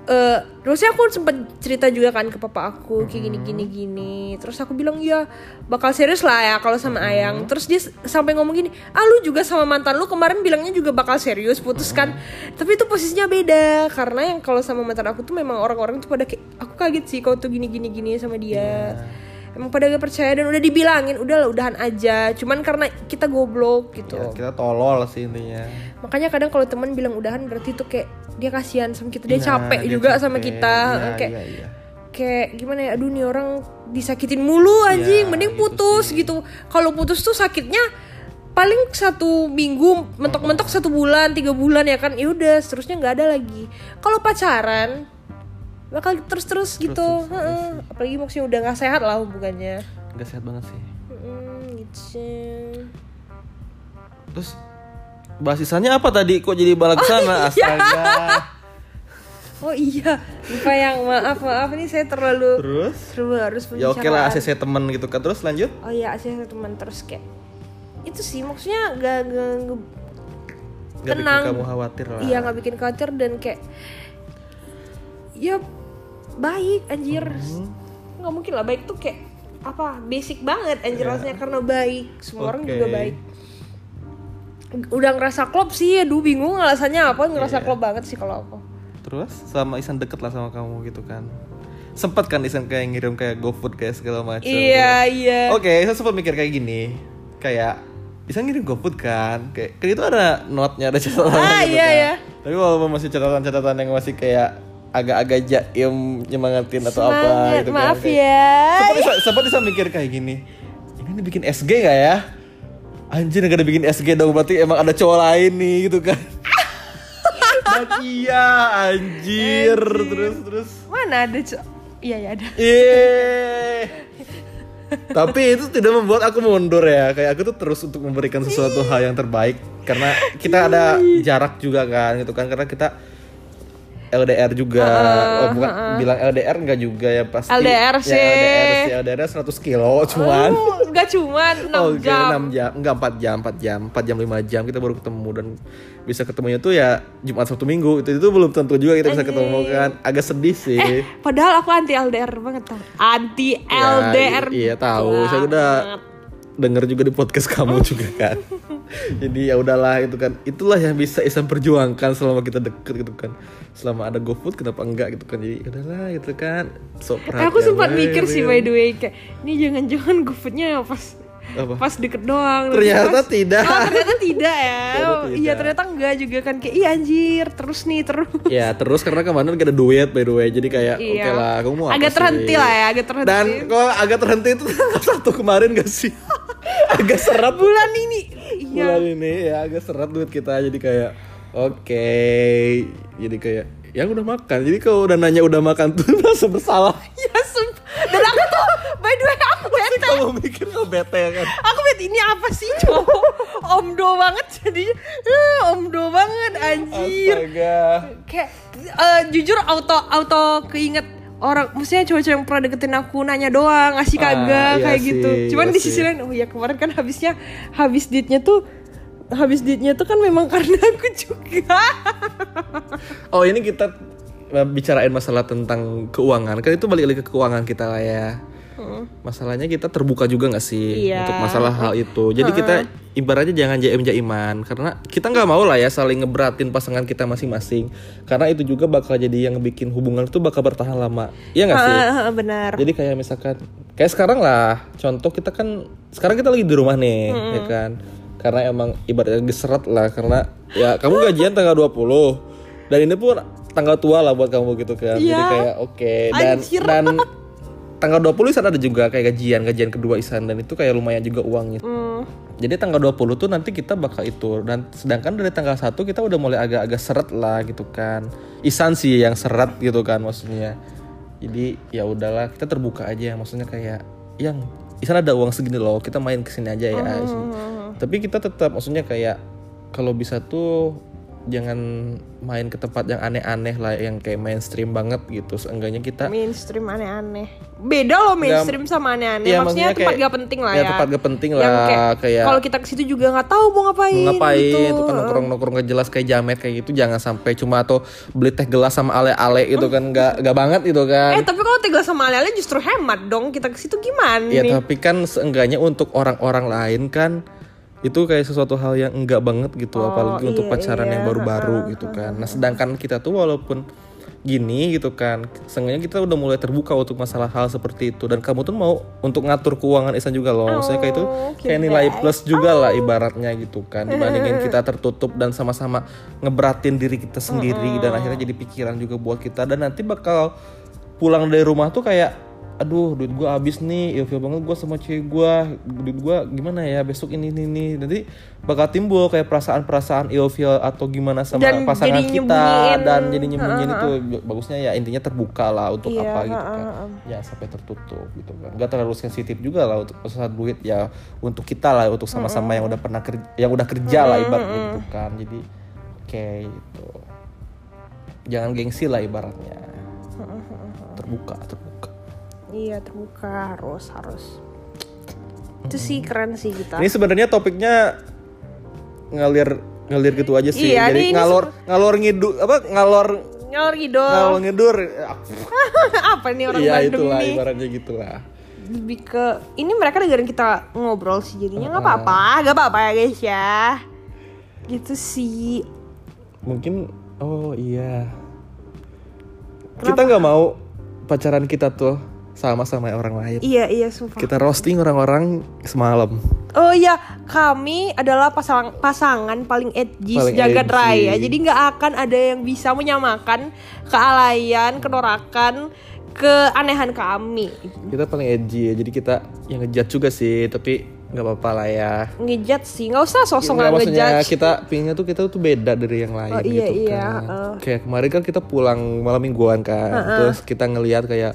eh terusnya aku sempat cerita juga kan ke papa aku kayak gini gini gini. Terus aku bilang ya bakal serius lah ya kalau sama ayang. Terus dia sampai ngomong gini ah lu juga sama mantan lu kemarin bilangnya juga bakal serius putus kan? Tapi itu posisinya beda karena yang kalau sama mantan aku tuh memang orang-orang tuh pada kayak aku kaget sih kau tuh gini gini gini sama dia emang pada gak percaya dan udah dibilangin udah lah udahan aja. Cuman karena kita goblok gitu. Ya, kita tolol sih intinya. makanya kadang kalau teman bilang udahan berarti tuh kayak dia kasihan sama kita. Dia Nah, capek dia juga sama capek. kita. Iya, kayak iya, iya. kayak gimana ya aduh nih orang disakitin mulu anjing. Iya, mending putus gitu. Kalau putus tuh sakitnya paling satu minggu mentok-mentok satu bulan tiga bulan ya kan. Ya udah seterusnya nggak ada lagi. Kalau pacaran bakal terus-terus gitu Terus-terus, iya Heeh. apalagi maksudnya udah nggak sehat lah hubungannya Gak sehat banget sih. Mm, gitu sih. Terus, bahas sisanya apa tadi? Kok jadi balik sana? iya. Astaga. oh iya lupa yang maaf maaf nih saya terlalu Terus, terlalu harus ya oke lah pembicaraan. ACC temen gitu kan. Terus lanjut. oh iya ACC teman terus kayak itu sih maksudnya gak, gak, gak- Gak Tenang. bikin kamu khawatir lah. iya nggak bikin khawatir dan kayak ya baik anjir Hmm. nggak mungkin lah baik tuh kayak apa basic banget anjir rasanya karena baik semua orang Oke. juga baik udah ngerasa klop sih aduh bingung alasannya apa ngerasa klop banget sih kalau aku Terus sama Isan deket lah sama kamu gitu kan. Sempet kan Isan kayak ngirim kayak GoFood kayak segala macam. iya iya Oke, saya sempat mikir kayak gini. Kayak Isan ngirim GoFood kan. Kayak kan itu ada note-nya, ada catatan Ah, gitu iya, kan. iya. Tapi walaupun masih catatan-catatan yang masih kayak agak-agak jaim nyemangatin atau apa Semangat, gitu maaf kan. Ya Sempat sempat Isa mikir kayak gini. Ini bikin SG gak ya? Anjir gak ada bikin SG dong berarti emang ada cowok lain nih gitu kan. Dan *laughs* iya anjir. terus terus. mana ada co- iya ya ada Iya. Tapi itu tidak membuat aku mundur ya. Kayak aku tuh terus untuk memberikan sesuatu hal yang terbaik karena kita ada jarak juga kan gitu kan karena kita LDR juga. oh, bukan bilang LDR enggak juga ya pasti. LDR Ya, sih. LDR sih. LDR 100 kilo cuman. Oh, nggak cuman *laughs* 6 Oh, oke, jam 6 jam, enggak 4 jam, 4 jam, 4 jam 5 jam kita baru ketemu dan bisa ketemunya tuh ya Jumat Sabtu Minggu. Itu itu belum tentu juga kita bisa ketemu kan. Agak sedih sih. eh padahal aku anti LDR banget tau anti Ya, LDR iya tahu. Saya udah denger juga di podcast kamu juga kan. *laughs* Jadi ya udahlah itu kan. Itulah yang bisa Isam perjuangkan selama kita deket gitu kan. Selama ada GoFood kenapa enggak gitu kan. Jadi ya udahlah gitu kan. So aku sempat mikir sih by the way kayak ini jangan-jangan GoFoodnya pas Apa? pas deket doang Ternyata Pas- tidak. oh, ternyata tidak ya *laughs* Oh, iya ternyata enggak juga kan kayak iya anjir terus nih terus Ya terus karena kemarin gak ada duet by the way Jadi kayak oke Iya. lah kamu mau agak sih? terhenti lah ya agak terhenti Dan kok agak terhenti itu *laughs* satu kemarin gak sih? *laughs* agak seret bulan ini iya. Bulan ini ya agak seret duit kita jadi kayak oke. Jadi kayak ya udah makan. Jadi kalau udah nanya udah makan tuh *laughs* merasa bersalah. Ya sumpah. Dan aku tuh by the way aku bete. kamu mikir kok bete kan? Aku bete ini apa sih cowok? Omdo banget jadi eh, omdo banget anjir. Astaga. Kayak eh, jujur auto auto keinget orang maksudnya cowok-cowok yang pernah deketin aku nanya doang ngasih Ah, kagak iya kayak sih, gitu cuman iya di sisi lain oh ya kemarin kan habisnya habis duitnya tuh habis duitnya tuh kan memang *laughs* karena aku juga. Oh ini kita eh, bicarain masalah tentang keuangan. Kan itu balik lagi ke keuangan kita lah ya masalahnya kita terbuka juga nggak sih Iya. untuk masalah hal itu? Jadi kita ibaratnya jangan jaim jaiman karena kita nggak mau lah ya saling ngeberatin pasangan kita masing-masing. Karena itu juga bakal jadi yang bikin hubungan itu bakal bertahan lama. Iya nggak sih? Benar. Jadi kayak misalkan kayak sekarang lah contoh kita kan sekarang kita lagi di rumah nih ya kan? Karena emang ibaratnya geseret lah karena ya kamu gajian tanggal 20 dan ini pun tanggal tua lah buat kamu gitu kan. Jadi Iya. kayak oke dan Anjir. dan tanggal 20 Isan ada juga kayak gajian gajian kedua Isan dan itu kayak lumayan juga uangnya Hmm, jadi tanggal 20 tuh nanti kita bakal itu dan sedangkan dari tanggal 1 kita udah mulai agak-agak seret lah gitu kan. Isan sih yang seret gitu kan maksudnya. Jadi ya udahlah kita terbuka aja maksudnya kayak yang Isan ada uang segini loh, kita main ke sini aja ya. Tapi kita tetap maksudnya kayak kalau bisa tuh jangan main ke tempat yang aneh-aneh lah yang kayak mainstream banget gitu. Seenggaknya kita mainstream aneh-aneh. Beda loh mainstream sama aneh-aneh. Iya, maksudnya, maksudnya tempat kayak- gak penting lah ya, ya. tempat gak penting Yang lah, kayak, kayak- kalau kita ke situ juga nggak tahu mau ngapain mau ngapain gitu. itu kan nongkrong nongkrong gak jelas kayak jamet kayak gitu. Jangan sampai cuma atau beli teh gelas sama ale-ale itu kan. Nggak nggak banget itu kan. Eh tapi kalau tinggal sama ale justru hemat dong. Kita ke situ gimana ya nih? tapi kan seenggaknya untuk orang-orang lain kan itu kayak sesuatu hal yang enggak banget gitu apalagi untuk iya, pacaran iya. yang baru-baru gitu kan. Nah sedangkan kita tuh walaupun gini gitu kan seenggaknya kita udah mulai terbuka untuk masalah hal seperti itu. Dan kamu tuh mau untuk ngatur keuangan Isan juga loh. Maksudnya kayak itu Oh, kayak nilai plus juga lah ibaratnya gitu kan. Dibandingin kita tertutup dan sama-sama ngeberatin diri kita sendiri dan akhirnya jadi pikiran juga buat kita. Dan nanti bakal pulang dari rumah tuh kayak aduh duit gua habis nih ilfil banget gua sama cewek gua. Duit gua gimana ya besok ini ini ini. Nanti bakal timbul kayak perasaan-perasaan ilfil atau gimana sama Dan pasangan jadi kita nyembunyiin. dan jadi nyembunyiin itu bagusnya ya intinya terbuka lah untuk Iya, apa gitu kan. ha-ha. ya sampai tertutup gitu kan. Nggak terlalu sensitif juga lah untuk masalah duit ya untuk kita lah untuk sama-sama yang udah pernah kerja yang udah kerja lah ibaratnya gitu kan. Jadi oke gitu. Jangan gengsi lah ibaratnya. Terbuka terbuka iya terbuka harus harus. Itu sih keren sih kita. Ini sebenarnya topiknya ngalir ngalir gitu aja sih. Iya, Jadi ini- ini ngalor ngalor ngidu apa ngalor ngalor ngidol ngalor ngidur. *laughs* apa nih orang Iya Bandung itulah nih ibaratnya gitulah. lebih ke ini mereka dengerin kita ngobrol sih jadinya. Nggak apa-apa nggak apa-apa ya guys ya. Gitu sih. Mungkin oh iya. Kita nggak mau pacaran kita tuh sama sama orang lain. iya iya sumpah Kita roasting orang-orang semalam. Oh iya, kami adalah pasang, pasangan paling edgy sejagat raya. Jadi nggak akan ada yang bisa menyamakan kealayan, kenorakan, keanehan kami. Kita paling edgy ya. Jadi kita yang ngejat juga sih, tapi nggak apa-apa lah ya. Ngejat sih, nggak usah sosok maksudnya ngejudge. kita pinginnya tuh kita tuh beda dari yang lain Oh, iya, gitu iya, kan. heeh. Kayak kemarin kan kita pulang malam mingguan kan, terus kita ngelihat kayak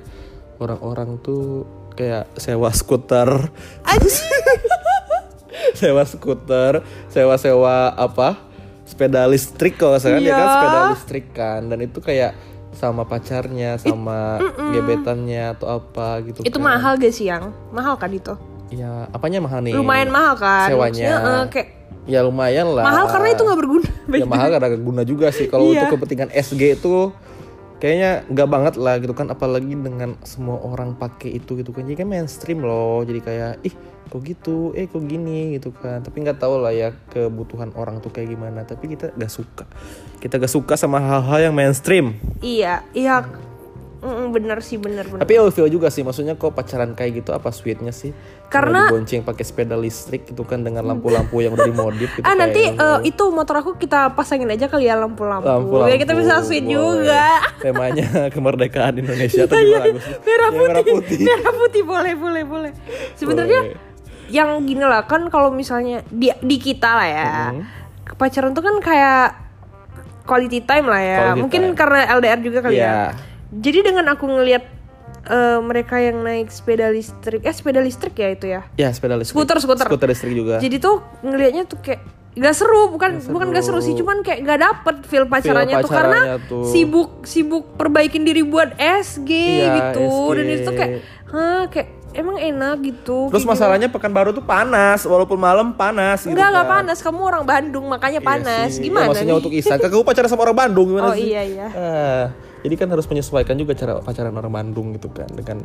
orang-orang tuh kayak sewa skuter, *laughs* sewa skuter, sewa-sewa apa? Sepeda listrik kalau saya dia kan Iya. sepeda listrik kan dan itu kayak sama pacarnya, sama gebetannya atau apa gitu Itu kan. mahal gak sih yang? Mahal kan itu? Ya, apanya mahal nih? Lumayan mahal kan? Sewanya. Maksudnya, eh, kayak Ya lumayan lah. mahal karena itu nggak berguna. ya mahal karena guna juga sih kalau Iya. untuk kepentingan SG itu kayaknya nggak banget lah gitu kan apalagi dengan semua orang pakai itu gitu kan. Jadi kan mainstream loh. Jadi kayak ih kok gitu? Eh kok gini? gitu kan. Tapi nggak tahu lah ya kebutuhan orang tuh kayak gimana. Tapi kita gak suka. Kita gak suka sama hal-hal yang mainstream. Iya, iya. Mm, bener sih, bener bener. tapi ilfil juga sih maksudnya kok pacaran kayak gitu apa sweetnya sih Karena- Kalau dibonceng pakai sepeda listrik gitu kan dengan lampu-lampu yang udah dimodif gitu *laughs* Ah nanti eh, itu motor aku kita pasangin aja kali ya lampu-lampu. lampu-lampu Biar kita bisa sweet boleh. juga. *laughs* temanya *laughs* kemerdekaan Indonesia atau gimana Agus? Iya, merah Ya, putih. merah putih Merah putih boleh boleh boleh. Sebenarnya yang gini lah kan kalau misalnya di di kita lah ya. Mm-hmm. Pacaran tuh kan kayak quality time lah ya. Quality Mungkin time. karena LDR juga kali Iya. ya. Jadi dengan aku ngelihat eh, mereka yang naik sepeda listrik, eh sepeda listrik ya itu ya. ya sepeda listrik Skuter, skuter. skuter listrik juga Jadi tuh ngelihatnya tuh kayak gak seru, bukan bukan gak seru sih, cuman kayak gak dapet feel pacarannya tuh karena tuh. sibuk sibuk perbaikin diri buat SG Iya, gitu SG. dan itu tuh kayak hah kayak emang enak gitu. terus Kayak masalahnya pekanbaru tuh panas walaupun malam panas gitu Enggak, enggak kan. panas. Kamu orang Bandung, makanya Iya panas. sih. Ya, Gimana maksudnya nih? untuk kan kamu pacaran sama orang Bandung Oh, gimana sih iya, iya. Ah, jadi kan harus menyesuaikan juga cara pacaran orang Bandung gitu kan dengan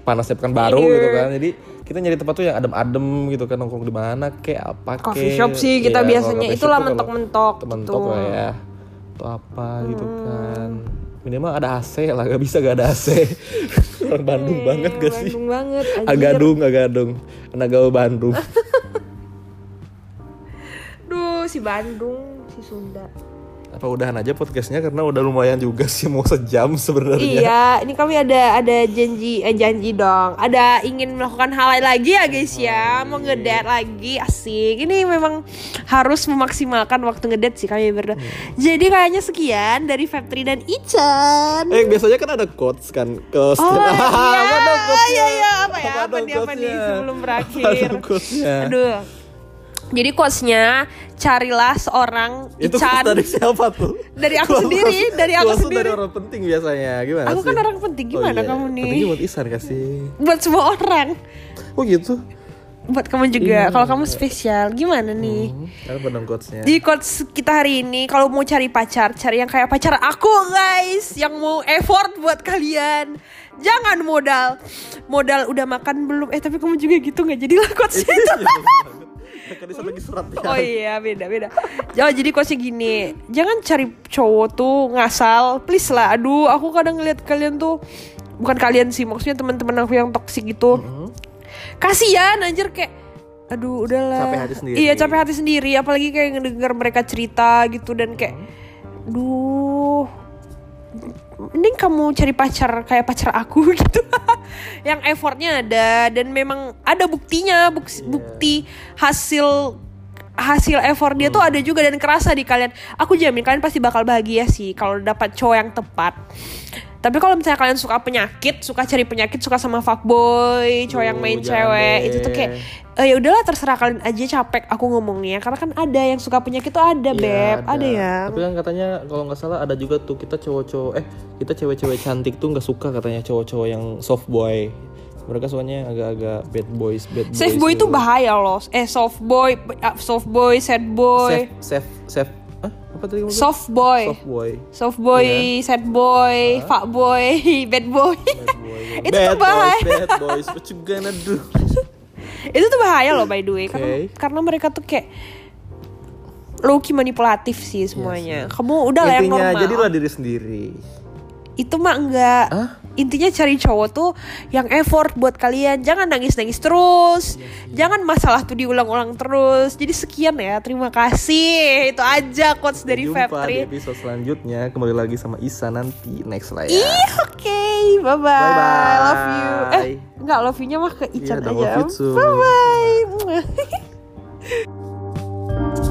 panasnya pekan baru Iya. gitu kan jadi kita nyari tempat tuh yang adem-adem gitu kan nongkrong di mana kayak apa Coffee kek. shop sih kita Iya, biasanya. coffee Itulah mentok-mentok mentok gitu. lah ya atau apa gitu kan minimal ada AC lah gak bisa gak ada AC *laughs* orang Bandung banget gak sih Bandung banget. anjir. Agadung Agadung anak gaul Bandung *laughs* Duh, si Bandung, si Sunda. Apa udahan aja podcastnya karena udah lumayan juga sih mau sejam sebenarnya Iya, ini kami ada ada janji eh janji dong. Ada ingin melakukan hal lain lagi ya guys ya. Mau ngedate lagi asik. Ini memang harus memaksimalkan waktu ngedate sih kami berdua. Jadi kayaknya sekian dari Febri dan Ican. Eh biasanya kan ada quotes kan ke Oh iya, *laughs* Apa iya, iya, apa ya, apa dong nih, apa nih sebelum berakhir. Apa? Aduh. Jadi quotesnya carilah seorang Itu Ican. dari siapa tuh? Dari aku sendiri, dari aku sendiri. dari orang penting biasanya Gimana Aku sih? kan orang penting, gimana iya. kamu nih? Pentingnya buat Isan kasih Buat semua orang. Oh gitu? Buat kamu juga. Kalau kamu spesial, gimana nih? Hmm, Apa dong quotesnya? Di quotes kita hari ini kalau mau cari pacar, cari yang kayak pacar aku guys, yang mau effort buat kalian. Jangan modal, modal udah makan belum? Eh tapi kamu juga gitu nggak jadilah quotes *laughs* itu. Kan lagi serat ya Oh iya beda beda. Oh jadi quotesnya gini, jangan cari cowok tuh ngasal, please lah. Aduh aku kadang ngeliat kalian tuh bukan kalian sih, maksudnya teman-teman aku yang toksik gitu. Kasian anjir kayak aduh udahlah Capek hati sendiri. iya capek hati sendiri apalagi kayak ngedenger mereka cerita gitu dan kayak duh mending kamu cari pacar kayak pacar aku *laughs* gitu. Yang effortnya ada dan memang ada buktinya buk- bukti hasil hasil effort dia tuh ada juga dan kerasa di kalian. Aku jamin kalian pasti bakal bahagia sih kalau dapat cowok yang tepat tapi kalau misalnya kalian suka penyakit suka cari penyakit suka sama fuckboy cowok yang Duh, main cewek deh. itu tuh kayak eh, ya udahlah terserah kalian aja capek aku ngomongnya karena kan ada yang suka penyakit tuh ada Iya, beb ada, ya Tapi kan katanya kalau nggak salah ada juga tuh kita cowok-cowok eh kita cewek-cewek cantik tuh nggak suka katanya cowok-cowok yang soft boy. Mereka yang agak-agak bad boys, bad boys. Safe boy itu gitu. bahaya loh. Eh soft boy, soft boy, sad boy, Safe, safe, safe. Apa tadi kamu soft boy, Soft boy. soft boy, sad boy, fuck *laughs* boy, bad boy. Bad boy. *laughs* itu bad tuh bahaya boys, bad boys, what you gonna do? *laughs* itu tuh bahaya loh by the way karena Oke. karena mereka tuh kayak low-key manipulatif sih semuanya kamu udah lah yang Intinya normal jadilah diri sendiri. Itu mah enggak Hah? intinya cari cowok tuh yang effort buat kalian jangan nangis nangis terus Iya jangan masalah tuh diulang-ulang terus jadi sekian ya terima kasih itu aja quotes dari Jumpa Fab di 3 episode selanjutnya. Kembali lagi sama Isa nanti next lah ya. Ih, oke, bye bye. Bye-bye. Love you. Eh, enggak love you-nya mah ke Ican Iya, dong, aja. you. Bye bye.